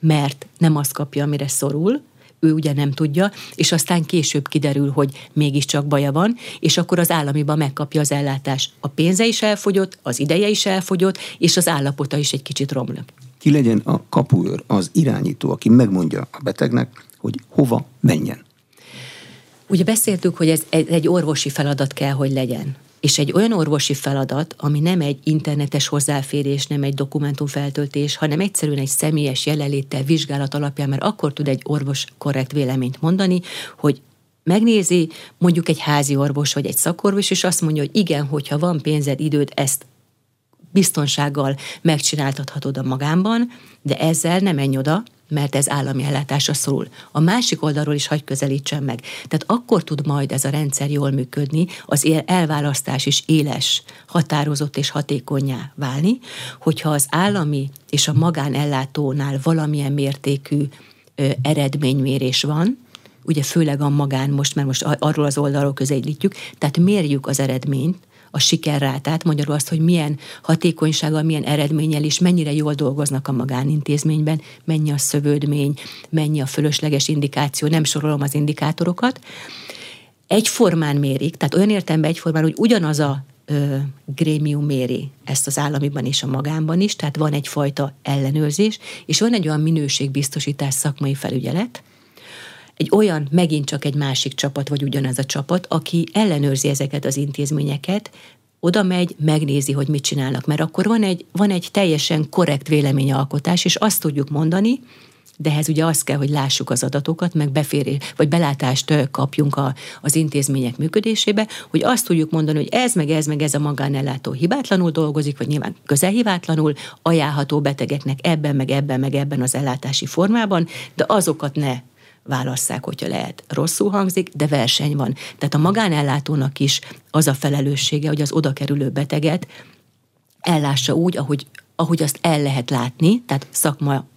B: mert nem azt kapja, amire szorul, ő ugye nem tudja, és aztán később kiderül, hogy mégiscsak baja van, és akkor az államiban megkapja az ellátást. A pénze is elfogyott, az ideje is elfogyott, és az állapota is egy kicsit romlik.
A: Ki legyen a kapuőr, az irányító, aki megmondja a betegnek, hogy hova menjen?
B: Ugye beszéltük, hogy ez egy orvosi feladat kell, hogy legyen. És egy olyan orvosi feladat, ami nem egy internetes hozzáférés, nem egy dokumentumfeltöltés, hanem egyszerűen egy személyes jelenléttel, vizsgálat alapján, mert akkor tud egy orvos korrekt véleményt mondani, hogy megnézi mondjuk egy házi orvos vagy egy szakorvos, és azt mondja, hogy igen, hogyha van pénzed, időd, ezt biztonsággal megcsináltathatod a magánban, de ezzel nem menj oda, mert ez állami ellátásra szorul. A másik oldalról is hagy közelítsen meg. Tehát akkor tud majd ez a rendszer jól működni, az elválasztás is éles, határozott és hatékonyá válni, hogyha az állami és a magánellátónál valamilyen mértékű ö, eredménymérés van, ugye főleg a magán most, mert most arról az oldalról közelítjük, tehát mérjük az eredményt, a sikerrátát, magyarul azt, hogy milyen hatékonysággal, milyen eredménnyel és mennyire jól dolgoznak a magánintézményben, mennyi a szövődmény, mennyi a fölösleges indikáció, nem sorolom az indikátorokat. Egyformán mérik, tehát olyan értelemben egyformán, hogy ugyanaz a ö, grémium méri ezt az államiban és a magánban is, tehát van egyfajta ellenőrzés, és van egy olyan minőségbiztosítás szakmai felügyelet, egy olyan, megint csak egy másik csapat, vagy ugyanaz a csapat, aki ellenőrzi ezeket az intézményeket, oda megy, megnézi, hogy mit csinálnak, mert akkor van egy, van egy teljesen korrekt véleményalkotás, és azt tudjuk mondani, de ehhez ugye az kell, hogy lássuk az adatokat, meg beférés, vagy belátást kapjunk a, az intézmények működésébe, hogy azt tudjuk mondani, hogy ez, meg ez, meg ez a magánellátó hibátlanul dolgozik, vagy nyilván közelhibátlanul, ajánlható betegeknek ebben, meg ebben, meg ebben az ellátási formában, de azokat ne válasszák, hogyha lehet. Rosszul hangzik, de verseny van. Tehát a magánellátónak is az a felelőssége, hogy az oda kerülő beteget ellássa úgy, ahogy, ahogy azt el lehet látni, tehát szakma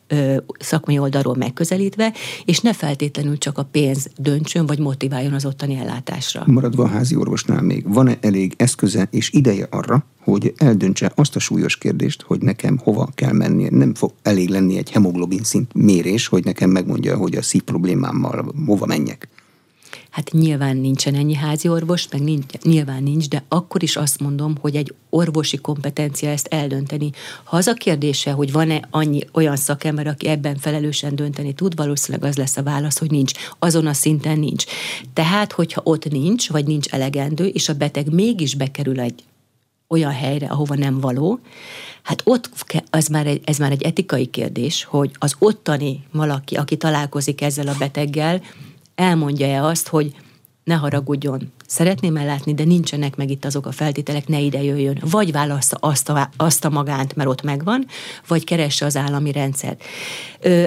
B: szakmai oldalról megközelítve, és ne feltétlenül csak a pénz döntsön, vagy motiváljon az ottani ellátásra.
A: Maradva a házi orvosnál még, van-e elég eszköze és ideje arra, hogy eldöntse azt a súlyos kérdést, hogy nekem hova kell menni. Nem fog elég lenni egy hemoglobin szint mérés, hogy nekem megmondja, hogy a szív problémámmal hova menjek.
B: Hát nyilván nincsen ennyi házi orvos, meg nincs, nyilván nincs, de akkor is azt mondom, hogy egy orvosi kompetencia ezt eldönteni. Ha az a kérdése, hogy van-e annyi olyan szakember, aki ebben felelősen dönteni tud, valószínűleg az lesz a válasz, hogy nincs. Azon a szinten nincs. Tehát, hogyha ott nincs, vagy nincs elegendő, és a beteg mégis bekerül egy olyan helyre, ahova nem való, hát ott az már egy, ez már egy etikai kérdés, hogy az ottani valaki, aki találkozik ezzel a beteggel, elmondja-e azt, hogy ne haragudjon, szeretném ellátni, de nincsenek meg itt azok a feltételek, ne ide jöjjön. Vagy válassza azt a, azt a magánt, mert ott megvan, vagy keresse az állami rendszert. Ö,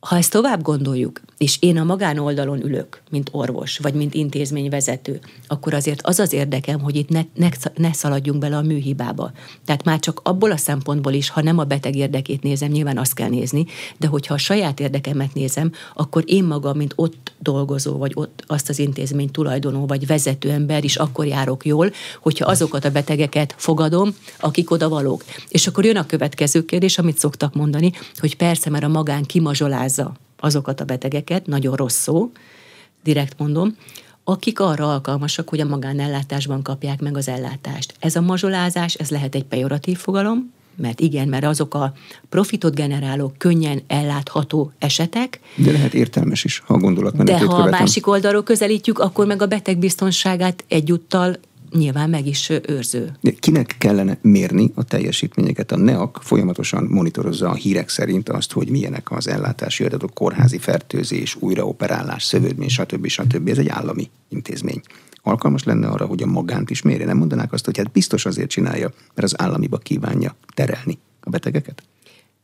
B: ha ezt tovább gondoljuk, és én a magánoldalon ülök, mint orvos, vagy mint intézményvezető, akkor azért az az érdekem, hogy itt ne, ne, ne szaladjunk bele a műhibába. Tehát már csak abból a szempontból is, ha nem a beteg érdekét nézem, nyilván azt kell nézni, de hogyha a saját érdekemet nézem, akkor én magam, mint ott dolgozó, vagy ott azt az intézmény tulajdonó, vagy vezető ember is akkor járok jól, hogyha azokat a betegeket fogadom, akik oda valók. És akkor jön a következő kérdés, amit szoktak mondani, hogy persze, mert a magán kimazsolázza azokat a betegeket, nagyon rossz szó, direkt mondom, akik arra alkalmasak, hogy a magánellátásban kapják meg az ellátást. Ez a mazsolázás, ez lehet egy pejoratív fogalom, mert igen, mert azok a profitot generáló, könnyen ellátható esetek.
A: De lehet értelmes is, ha a gondolat
B: De ha követem. a másik oldalról közelítjük, akkor meg a beteg biztonságát egyúttal nyilván meg is őrző.
A: De kinek kellene mérni a teljesítményeket? A NEAK folyamatosan monitorozza a hírek szerint azt, hogy milyenek az ellátási adatok, kórházi fertőzés, újraoperálás, szövődmény, stb. stb. Ez egy állami intézmény. Alkalmas lenne arra, hogy a magánt is mérje. Nem mondanák azt, hogy hát biztos azért csinálja, mert az államiba kívánja terelni a betegeket?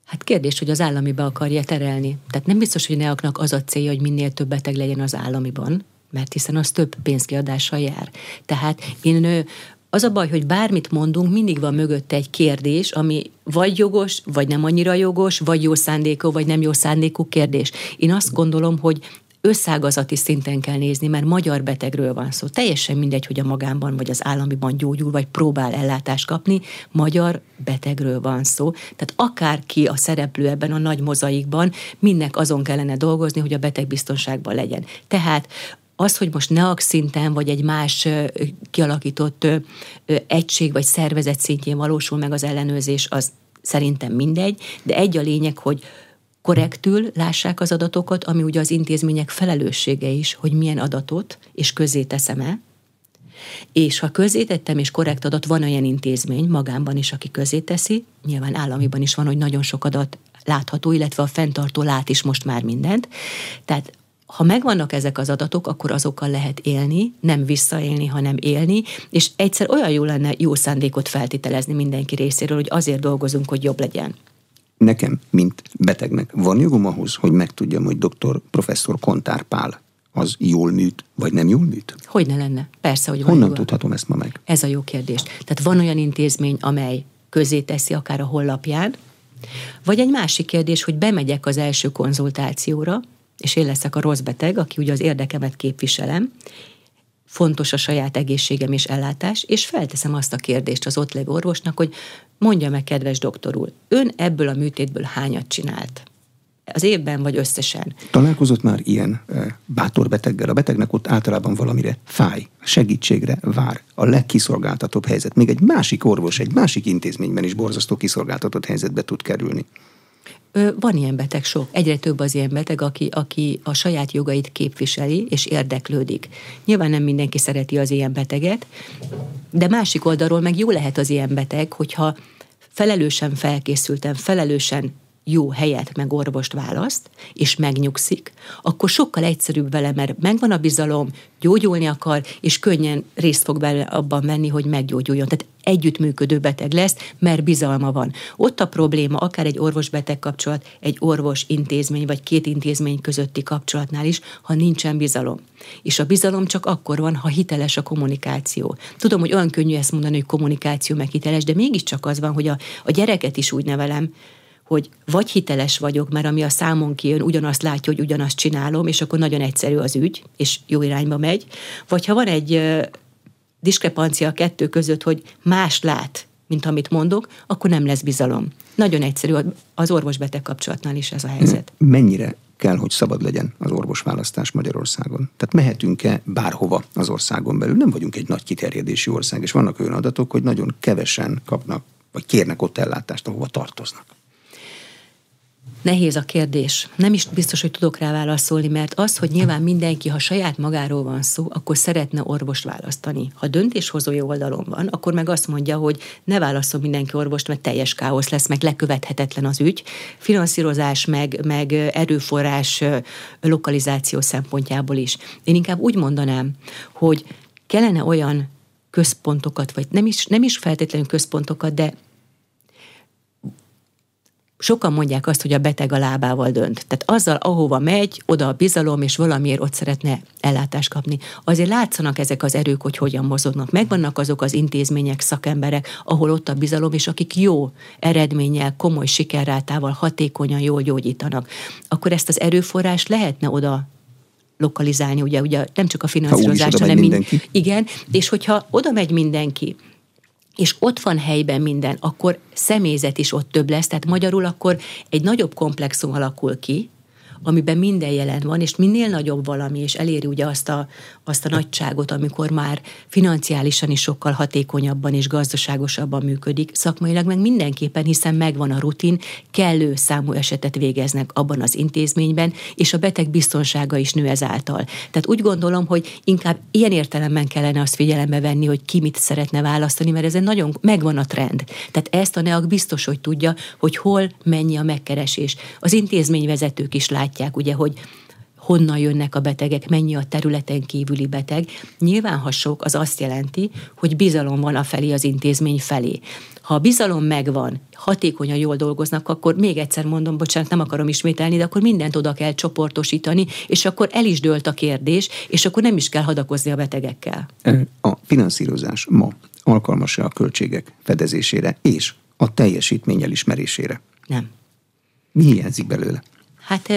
B: Hát kérdés, hogy az államiba akarja terelni. Tehát nem biztos, hogy neaknak az a célja, hogy minél több beteg legyen az államiban, mert hiszen az több pénzkiadással jár. Tehát én az a baj, hogy bármit mondunk, mindig van mögötte egy kérdés, ami vagy jogos, vagy nem annyira jogos, vagy jó szándékú, vagy nem jó szándékú kérdés. Én azt gondolom, hogy összágazati szinten kell nézni, mert magyar betegről van szó. Teljesen mindegy, hogy a magánban vagy az államiban gyógyul, vagy próbál ellátást kapni, magyar betegről van szó. Tehát akárki a szereplő ebben a nagy mozaikban, mindnek azon kellene dolgozni, hogy a beteg biztonságban legyen. Tehát az, hogy most NEAK szinten, vagy egy más kialakított egység vagy szervezet szintjén valósul meg az ellenőrzés, az szerintem mindegy, de egy a lényeg, hogy korrektül lássák az adatokat, ami ugye az intézmények felelőssége is, hogy milyen adatot és közé teszem-e, és ha tettem és korrekt adat, van olyan intézmény magánban is, aki közé teszi, nyilván államiban is van, hogy nagyon sok adat látható, illetve a fenntartó lát is most már mindent. Tehát ha megvannak ezek az adatok, akkor azokkal lehet élni, nem visszaélni, hanem élni, és egyszer olyan jó lenne jó szándékot feltételezni mindenki részéről, hogy azért dolgozunk, hogy jobb legyen
A: nekem, mint betegnek van jogom ahhoz, hogy megtudjam, hogy doktor, professzor Kontár Pál az jól műt, vagy nem jól műt?
B: Hogy ne lenne? Persze, hogy
A: van Honnan joga. tudhatom ezt ma meg?
B: Ez a jó kérdés. Tehát van olyan intézmény, amely közé teszi akár a hollapján, vagy egy másik kérdés, hogy bemegyek az első konzultációra, és én leszek a rossz beteg, aki ugye az érdekemet képviselem, fontos a saját egészségem és ellátás, és felteszem azt a kérdést az ott lévő orvosnak, hogy mondja meg, kedves doktor úr, ön ebből a műtétből hányat csinált? Az évben vagy összesen.
A: Találkozott már ilyen e, bátor beteggel? A betegnek ott általában valamire fáj, segítségre vár. A legkiszolgáltatóbb helyzet. Még egy másik orvos, egy másik intézményben is borzasztó kiszolgáltatott helyzetbe tud kerülni.
B: Van ilyen beteg sok. Egyre több az ilyen beteg, aki, aki a saját jogait képviseli és érdeklődik. Nyilván nem mindenki szereti az ilyen beteget, de másik oldalról meg jó lehet az ilyen beteg, hogyha felelősen felkészültem, felelősen jó helyet meg orvost választ, és megnyugszik, akkor sokkal egyszerűbb vele, mert megvan a bizalom, gyógyulni akar, és könnyen részt fog bele abban menni, hogy meggyógyuljon. Tehát együttműködő beteg lesz, mert bizalma van. Ott a probléma, akár egy orvos-beteg kapcsolat, egy orvos-intézmény, vagy két intézmény közötti kapcsolatnál is, ha nincsen bizalom. És a bizalom csak akkor van, ha hiteles a kommunikáció. Tudom, hogy olyan könnyű ezt mondani, hogy kommunikáció meg hiteles, de mégiscsak az van, hogy a, a gyereket is úgy nevelem, hogy vagy hiteles vagyok, mert ami a számon kijön, ugyanazt látja, hogy ugyanazt csinálom, és akkor nagyon egyszerű az ügy, és jó irányba megy, vagy ha van egy diskrepancia a kettő között, hogy más lát, mint amit mondok, akkor nem lesz bizalom. Nagyon egyszerű, az orvos-beteg kapcsolatnál is ez a helyzet.
A: Mennyire kell, hogy szabad legyen az orvosválasztás Magyarországon. Tehát mehetünk-e bárhova az országon belül? Nem vagyunk egy nagy kiterjedésű ország, és vannak olyan adatok, hogy nagyon kevesen kapnak, vagy kérnek ott ellátást, ahova tartoznak.
B: Nehéz a kérdés. Nem is biztos, hogy tudok rá válaszolni, mert az, hogy nyilván mindenki, ha saját magáról van szó, akkor szeretne orvost választani. Ha döntéshozói oldalon van, akkor meg azt mondja, hogy ne válaszol mindenki orvost, mert teljes káosz lesz, meg lekövethetetlen az ügy. Finanszírozás, meg, meg erőforrás lokalizáció szempontjából is. Én inkább úgy mondanám, hogy kellene olyan központokat, vagy nem is, nem is feltétlenül központokat, de sokan mondják azt, hogy a beteg a lábával dönt. Tehát azzal, ahova megy, oda a bizalom, és valamiért ott szeretne ellátást kapni. Azért látszanak ezek az erők, hogy hogyan mozognak. Megvannak azok az intézmények, szakemberek, ahol ott a bizalom, és akik jó eredménnyel, komoly sikerrátával, hatékonyan jól gyógyítanak. Akkor ezt az erőforrást lehetne oda lokalizálni, ugye, ugye nem csak a finanszírozás, hanem mind, igen, és hogyha oda megy mindenki, és ott van helyben minden, akkor személyzet is ott több lesz, tehát magyarul akkor egy nagyobb komplexum alakul ki, amiben minden jelen van, és minél nagyobb valami, és eléri ugye azt a, azt a nagyságot, amikor már financiálisan is sokkal hatékonyabban és gazdaságosabban működik, szakmailag meg mindenképpen, hiszen megvan a rutin, kellő számú esetet végeznek abban az intézményben, és a beteg biztonsága is nő ezáltal. Tehát úgy gondolom, hogy inkább ilyen értelemben kellene azt figyelembe venni, hogy ki mit szeretne választani, mert ezen nagyon megvan a trend. Tehát ezt a NEAK biztos, hogy tudja, hogy hol mennyi a megkeresés. Az intézményvezetők is látják, látják, ugye, hogy honnan jönnek a betegek, mennyi a területen kívüli beteg. Nyilván, ha sok, az azt jelenti, hogy bizalom van a felé az intézmény felé. Ha a bizalom megvan, hatékonyan jól dolgoznak, akkor még egyszer mondom, bocsánat, nem akarom ismételni, de akkor mindent oda kell csoportosítani, és akkor el is dőlt a kérdés, és akkor nem is kell hadakozni a betegekkel.
A: A finanszírozás ma alkalmas-e a költségek fedezésére és a teljesítmény elismerésére?
B: Nem.
A: Mi hiányzik belőle?
B: Hát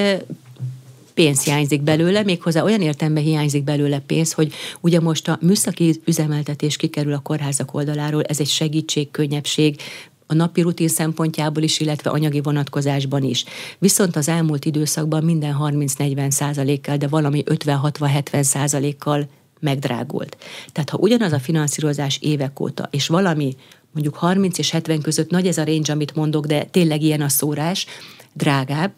B: pénz hiányzik belőle, méghozzá olyan értelemben hiányzik belőle pénz, hogy ugye most a műszaki üzemeltetés kikerül a kórházak oldaláról, ez egy segítség, könnyebbség, a napi rutin szempontjából is, illetve anyagi vonatkozásban is. Viszont az elmúlt időszakban minden 30-40 százalékkal, de valami 50-60-70 százalékkal megdrágult. Tehát ha ugyanaz a finanszírozás évek óta, és valami mondjuk 30 és 70 között nagy ez a range, amit mondok, de tényleg ilyen a szórás, drágább,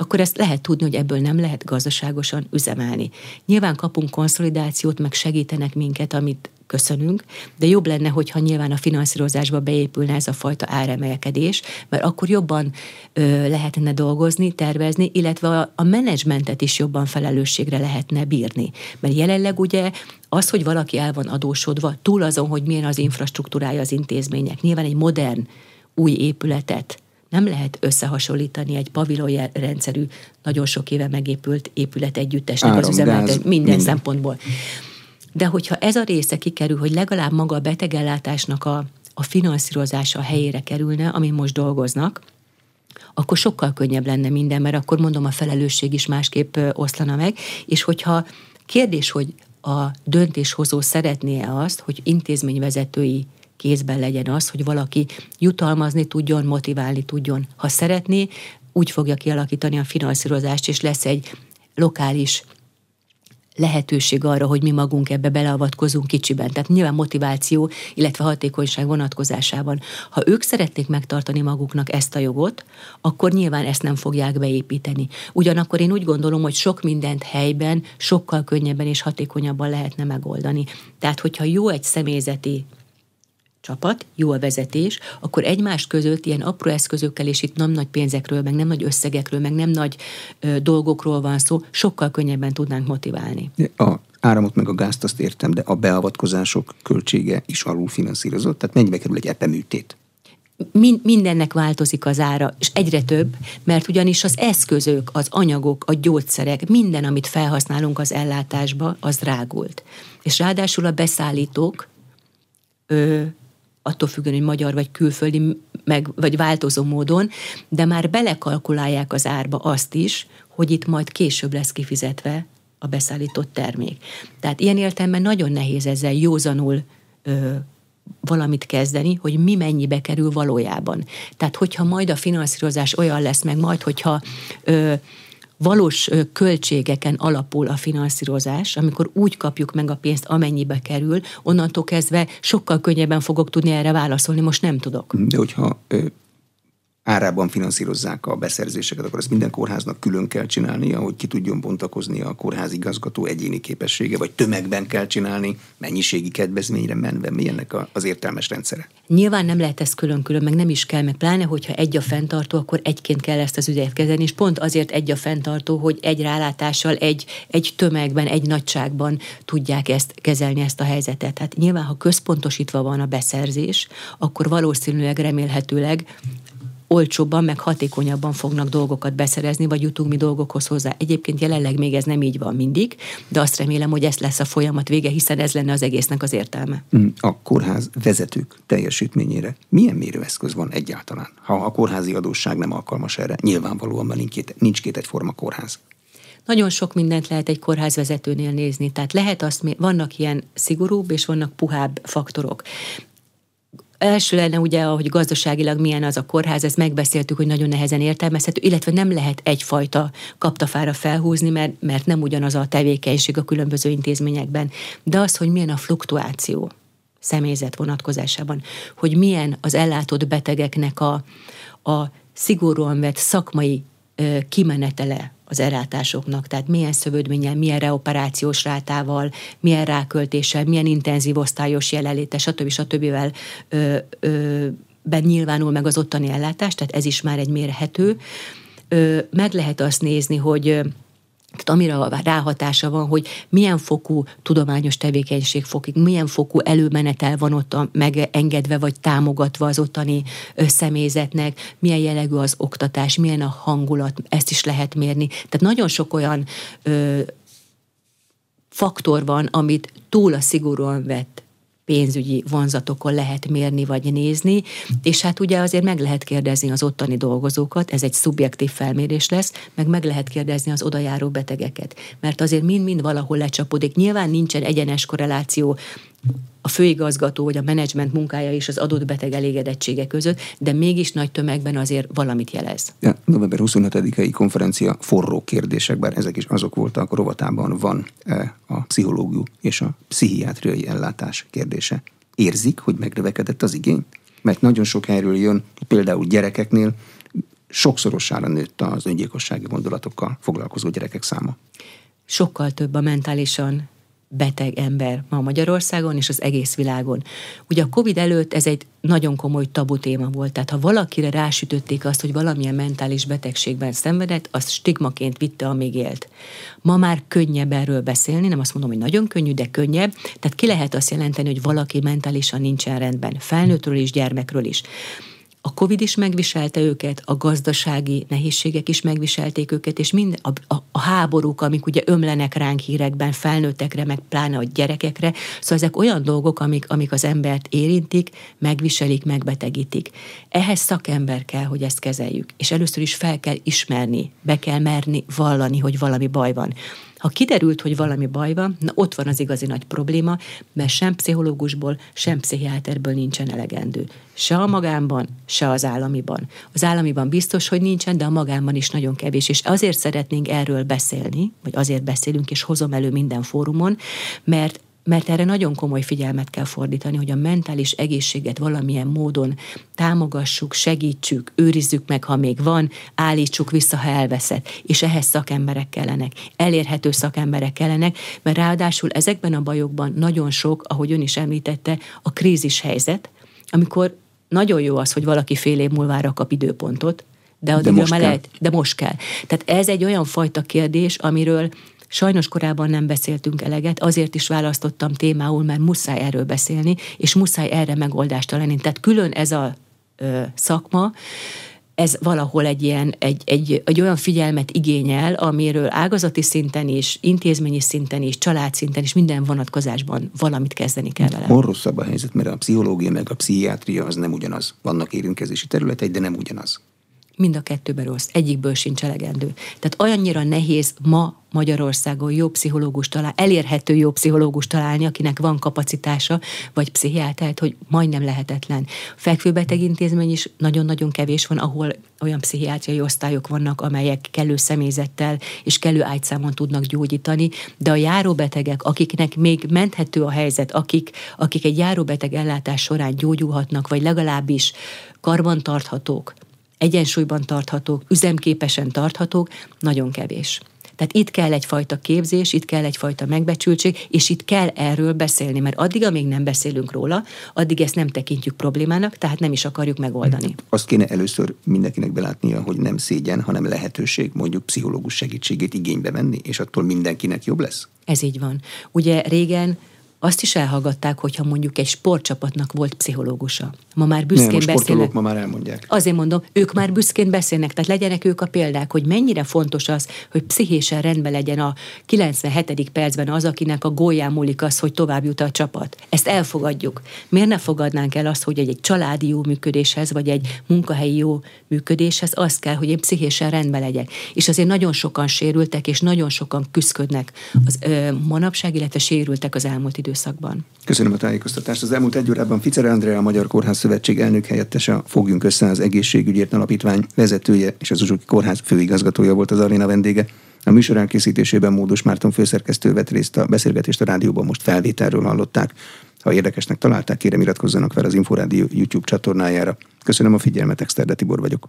B: akkor ezt lehet tudni, hogy ebből nem lehet gazdaságosan üzemelni. Nyilván kapunk konszolidációt, meg segítenek minket, amit köszönünk, de jobb lenne, hogyha nyilván a finanszírozásba beépülne ez a fajta áremelkedés, mert akkor jobban ö, lehetne dolgozni, tervezni, illetve a, a menedzsmentet is jobban felelősségre lehetne bírni. Mert jelenleg ugye az, hogy valaki el van adósodva, túl azon, hogy milyen az infrastruktúrája az intézmények, nyilván egy modern új épületet nem lehet összehasonlítani egy pavilon rendszerű, nagyon sok éve megépült épület együttesnek Áram, az üzemeltet minden, minden szempontból. De hogyha ez a része kikerül, hogy legalább maga a betegellátásnak a, a finanszírozása a helyére kerülne, amin most dolgoznak, akkor sokkal könnyebb lenne minden, mert akkor mondom, a felelősség is másképp oszlana meg, és hogyha kérdés, hogy a döntéshozó szeretné-e azt, hogy intézményvezetői kézben legyen az, hogy valaki jutalmazni tudjon, motiválni tudjon. Ha szeretné, úgy fogja kialakítani a finanszírozást, és lesz egy lokális lehetőség arra, hogy mi magunk ebbe beleavatkozunk kicsiben. Tehát nyilván motiváció, illetve hatékonyság vonatkozásában. Ha ők szeretnék megtartani maguknak ezt a jogot, akkor nyilván ezt nem fogják beépíteni. Ugyanakkor én úgy gondolom, hogy sok mindent helyben sokkal könnyebben és hatékonyabban lehetne megoldani. Tehát, hogyha jó egy személyzeti csapat, jó a vezetés, akkor egymás között ilyen apró eszközökkel, és itt nem nagy pénzekről, meg nem nagy összegekről, meg nem nagy ö, dolgokról van szó, sokkal könnyebben tudnánk motiválni.
A: A áramot meg a gázt azt értem, de a beavatkozások költsége is alulfinanszírozott, tehát mennyibe kerül egy epeműtét?
B: Min- mindennek változik az ára, és egyre több, mert ugyanis az eszközök, az anyagok, a gyógyszerek, minden, amit felhasználunk az ellátásba, az drágult. És ráadásul a beszállítók ö, attól függően, hogy magyar vagy külföldi, meg, vagy változó módon, de már belekalkulálják az árba azt is, hogy itt majd később lesz kifizetve a beszállított termék. Tehát ilyen értelemben nagyon nehéz ezzel józanul ö, valamit kezdeni, hogy mi mennyibe kerül valójában. Tehát hogyha majd a finanszírozás olyan lesz meg, majd hogyha ö, valós költségeken alapul a finanszírozás, amikor úgy kapjuk meg a pénzt, amennyibe kerül, onnantól kezdve sokkal könnyebben fogok tudni erre válaszolni, most nem tudok.
A: De hogyha árában finanszírozzák a beszerzéseket, akkor ezt minden kórháznak külön kell csinálnia, hogy ki tudjon bontakozni a kórház igazgató egyéni képessége, vagy tömegben kell csinálni, mennyiségi kedvezményre menve, mi ennek az értelmes rendszere?
B: Nyilván nem lehet ezt külön-külön, meg nem is kell, meg pláne, hogyha egy a fenntartó, akkor egyként kell ezt az ügyet kezelni, és pont azért egy a fenntartó, hogy egy rálátással, egy, egy tömegben, egy nagyságban tudják ezt kezelni, ezt a helyzetet. Hát nyilván, ha központosítva van a beszerzés, akkor valószínűleg remélhetőleg olcsóbban, meg hatékonyabban fognak dolgokat beszerezni, vagy jutunk mi dolgokhoz hozzá. Egyébként jelenleg még ez nem így van mindig, de azt remélem, hogy ez lesz a folyamat vége, hiszen ez lenne az egésznek az értelme.
A: Mm, a kórház vezetők teljesítményére milyen mérőeszköz van egyáltalán? Ha a kórházi adósság nem alkalmas erre, nyilvánvalóan nincs két, nincs két egyforma kórház
B: nagyon sok mindent lehet egy kórházvezetőnél nézni. Tehát lehet azt, vannak ilyen szigorúbb és vannak puhább faktorok első lenne ugye, hogy gazdaságilag milyen az a kórház, ezt megbeszéltük, hogy nagyon nehezen értelmezhető, illetve nem lehet egyfajta kaptafára felhúzni, mert, mert nem ugyanaz a tevékenység a különböző intézményekben. De az, hogy milyen a fluktuáció személyzet vonatkozásában, hogy milyen az ellátott betegeknek a, a szigorúan vett szakmai kimenetele az ellátásoknak, tehát milyen szövődménnyel, milyen reoperációs rátával, milyen ráköltéssel, milyen intenzív osztályos jelenléte, stb. stb. Ö, ö, ben nyilvánul meg az ottani ellátás, tehát ez is már egy mérhető. Ö, meg lehet azt nézni, hogy tehát amire a ráhatása van, hogy milyen fokú tudományos tevékenység fokig, milyen fokú előmenetel van ott megengedve vagy támogatva az ottani személyzetnek, milyen jellegű az oktatás, milyen a hangulat, ezt is lehet mérni. Tehát nagyon sok olyan ö, faktor van, amit túl a szigorúan vett pénzügyi vonzatokon lehet mérni vagy nézni, és hát ugye azért meg lehet kérdezni az ottani dolgozókat, ez egy szubjektív felmérés lesz, meg meg lehet kérdezni az odajáró betegeket, mert azért mind-mind valahol lecsapódik. Nyilván nincsen egyenes korreláció a főigazgató vagy a menedzsment munkája és az adott beteg elégedettsége között, de mégis nagy tömegben azért valamit jelez.
A: Ja, november 25-i konferencia forró kérdések, bár ezek is azok voltak, rovatában van e, a pszichológiú és a pszichiátriai ellátás kérdése. Érzik, hogy megnövekedett az igény? Mert nagyon sok erről jön, például gyerekeknél, sokszorosára nőtt az öngyilkossági gondolatokkal foglalkozó gyerekek száma.
B: Sokkal több a mentálisan beteg ember ma Magyarországon és az egész világon. Ugye a Covid előtt ez egy nagyon komoly tabu téma volt, tehát ha valakire rásütötték azt, hogy valamilyen mentális betegségben szenvedett, az stigmaként vitte, amíg élt. Ma már könnyebb erről beszélni, nem azt mondom, hogy nagyon könnyű, de könnyebb, tehát ki lehet azt jelenteni, hogy valaki mentálisan nincsen rendben, felnőttről is, gyermekről is. A Covid is megviselte őket, a gazdasági nehézségek is megviselték őket, és mind a, a, a háborúk, amik ugye ömlenek ránk hírekben, felnőttekre, meg pláne a gyerekekre, szóval ezek olyan dolgok, amik, amik az embert érintik, megviselik, megbetegítik. Ehhez szakember kell, hogy ezt kezeljük, és először is fel kell ismerni, be kell merni vallani, hogy valami baj van. Ha kiderült, hogy valami baj van, na ott van az igazi nagy probléma, mert sem pszichológusból, sem pszichiáterből nincsen elegendő. Se a magánban, se az államiban. Az államiban biztos, hogy nincsen, de a magánban is nagyon kevés. És azért szeretnénk erről beszélni, vagy azért beszélünk, és hozom elő minden fórumon, mert mert erre nagyon komoly figyelmet kell fordítani, hogy a mentális egészséget valamilyen módon támogassuk, segítsük, őrizzük meg, ha még van, állítsuk vissza, ha elveszett. És ehhez szakemberek kellenek, elérhető szakemberek kellenek, mert ráadásul ezekben a bajokban nagyon sok, ahogy ön is említette, a krízis helyzet, amikor nagyon jó az, hogy valaki fél év múlvára kap időpontot, de addigra most már lehet, de most kell. Tehát ez egy olyan fajta kérdés, amiről Sajnos korábban nem beszéltünk eleget, azért is választottam témául, mert muszáj erről beszélni, és muszáj erre megoldást találni. Tehát külön ez a ö, szakma, ez valahol egy ilyen, egy, egy, egy olyan figyelmet igényel, amiről ágazati szinten is, intézményi szinten is, család szinten is, minden vonatkozásban valamit kezdeni kell vele.
A: Hol rosszabb a helyzet, mert a pszichológia meg a pszichiátria az nem ugyanaz. Vannak érintkezési területei, de nem ugyanaz
B: mind a kettőben rossz, egyikből sincs elegendő. Tehát olyannyira nehéz ma Magyarországon jó pszichológus találni, elérhető jó pszichológus találni, akinek van kapacitása, vagy pszichiátert, hogy majdnem lehetetlen. Fekvőbeteg intézmény is nagyon-nagyon kevés van, ahol olyan pszichiátriai osztályok vannak, amelyek kellő személyzettel és kellő ágyszámon tudnak gyógyítani, de a járóbetegek, akiknek még menthető a helyzet, akik, akik egy járóbeteg ellátás során gyógyulhatnak, vagy legalábbis karbantarthatók, egyensúlyban tarthatók, üzemképesen tarthatók, nagyon kevés. Tehát itt kell egyfajta képzés, itt kell egyfajta megbecsültség, és itt kell erről beszélni, mert addig, amíg nem beszélünk róla, addig ezt nem tekintjük problémának, tehát nem is akarjuk megoldani.
A: Azt kéne először mindenkinek belátnia, hogy nem szégyen, hanem lehetőség mondjuk pszichológus segítségét igénybe venni, és attól mindenkinek jobb lesz?
B: Ez így van. Ugye régen azt is elhallgatták, hogyha mondjuk egy sportcsapatnak volt pszichológusa. Ma már büszkén
A: Nem,
B: beszélnek.
A: ma már elmondják.
B: Azért mondom, ők már büszkén beszélnek, tehát legyenek ők a példák, hogy mennyire fontos az, hogy pszichésen rendben legyen a 97. percben az, akinek a gólján múlik az, hogy tovább jut a csapat. Ezt elfogadjuk. Miért ne fogadnánk el azt, hogy egy, egy családi jó működéshez, vagy egy munkahelyi jó működéshez az kell, hogy én pszichésen rendben legyek. És azért nagyon sokan sérültek, és nagyon sokan küzdködnek az ö, manapság, illetve sérültek az elmúlt idő időszakban.
A: Köszönöm a tájékoztatást. Az elmúlt egy órában Ficer Andrea, a Magyar Kórház Szövetség elnök helyettese, Fogjunk össze az egészségügyért alapítvány vezetője és az Uzsuki Kórház főigazgatója volt az aréna vendége. A műsor elkészítésében Módos Márton főszerkesztő vett részt a beszélgetést a rádióban, most felvételről hallották. Ha érdekesnek találták, kérem iratkozzanak fel az Inforádió YouTube csatornájára. Köszönöm a figyelmet, Exterde Tibor vagyok.